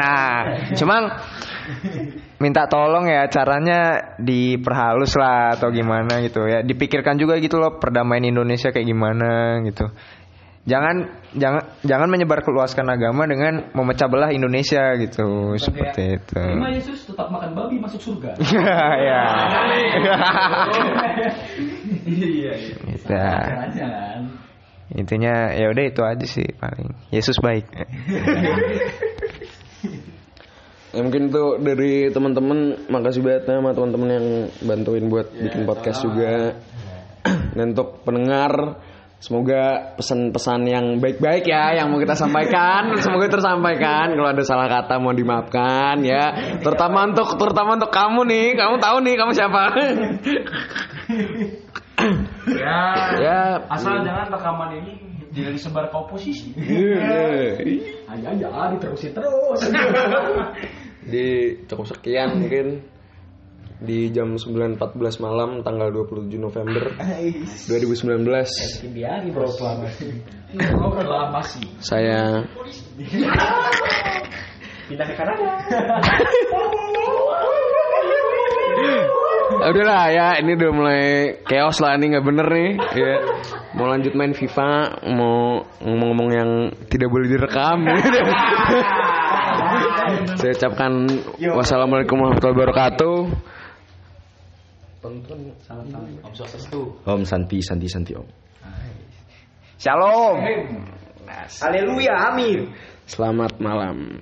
nah, cuman minta tolong ya caranya diperhalus lah atau gimana gitu ya. Dipikirkan juga gitu loh perdamaian Indonesia kayak gimana gitu. Jangan jangan jangan menyebarluaskan agama dengan memecah belah Indonesia gitu seperti itu. Terima Yesus tetap makan babi masuk surga. ya. Iya, iya. Gitu. Intinya ya udah itu aja sih paling. Yesus baik. Ya mungkin tuh dari teman-teman makasih banget ya sama teman-teman yang bantuin buat bikin podcast juga. Dan untuk pendengar semoga pesan-pesan yang baik-baik ya yang mau kita sampaikan semoga tersampaikan kalau ada salah kata mau dimaafkan ya terutama untuk terutama untuk kamu nih kamu tahu nih kamu siapa Ya, ya. Asal jangan rekaman ini tidak disebar ke oposisi. Iya. Aja aja diterusin terus. Di cukup sekian mungkin. Di jam 9.14 malam tanggal 27 November 2019 saya Ah, Udahlah ya, ini udah mulai chaos lah ini nggak bener nih. Ya. Mau lanjut main FIFA, mau ngomong-ngomong yang tidak boleh direkam. Saya ucapkan wassalamualaikum warahmatullahi wabarakatuh. Om Santi Santi Santi Om. Shalom. Haleluya, amin. Selamat malam.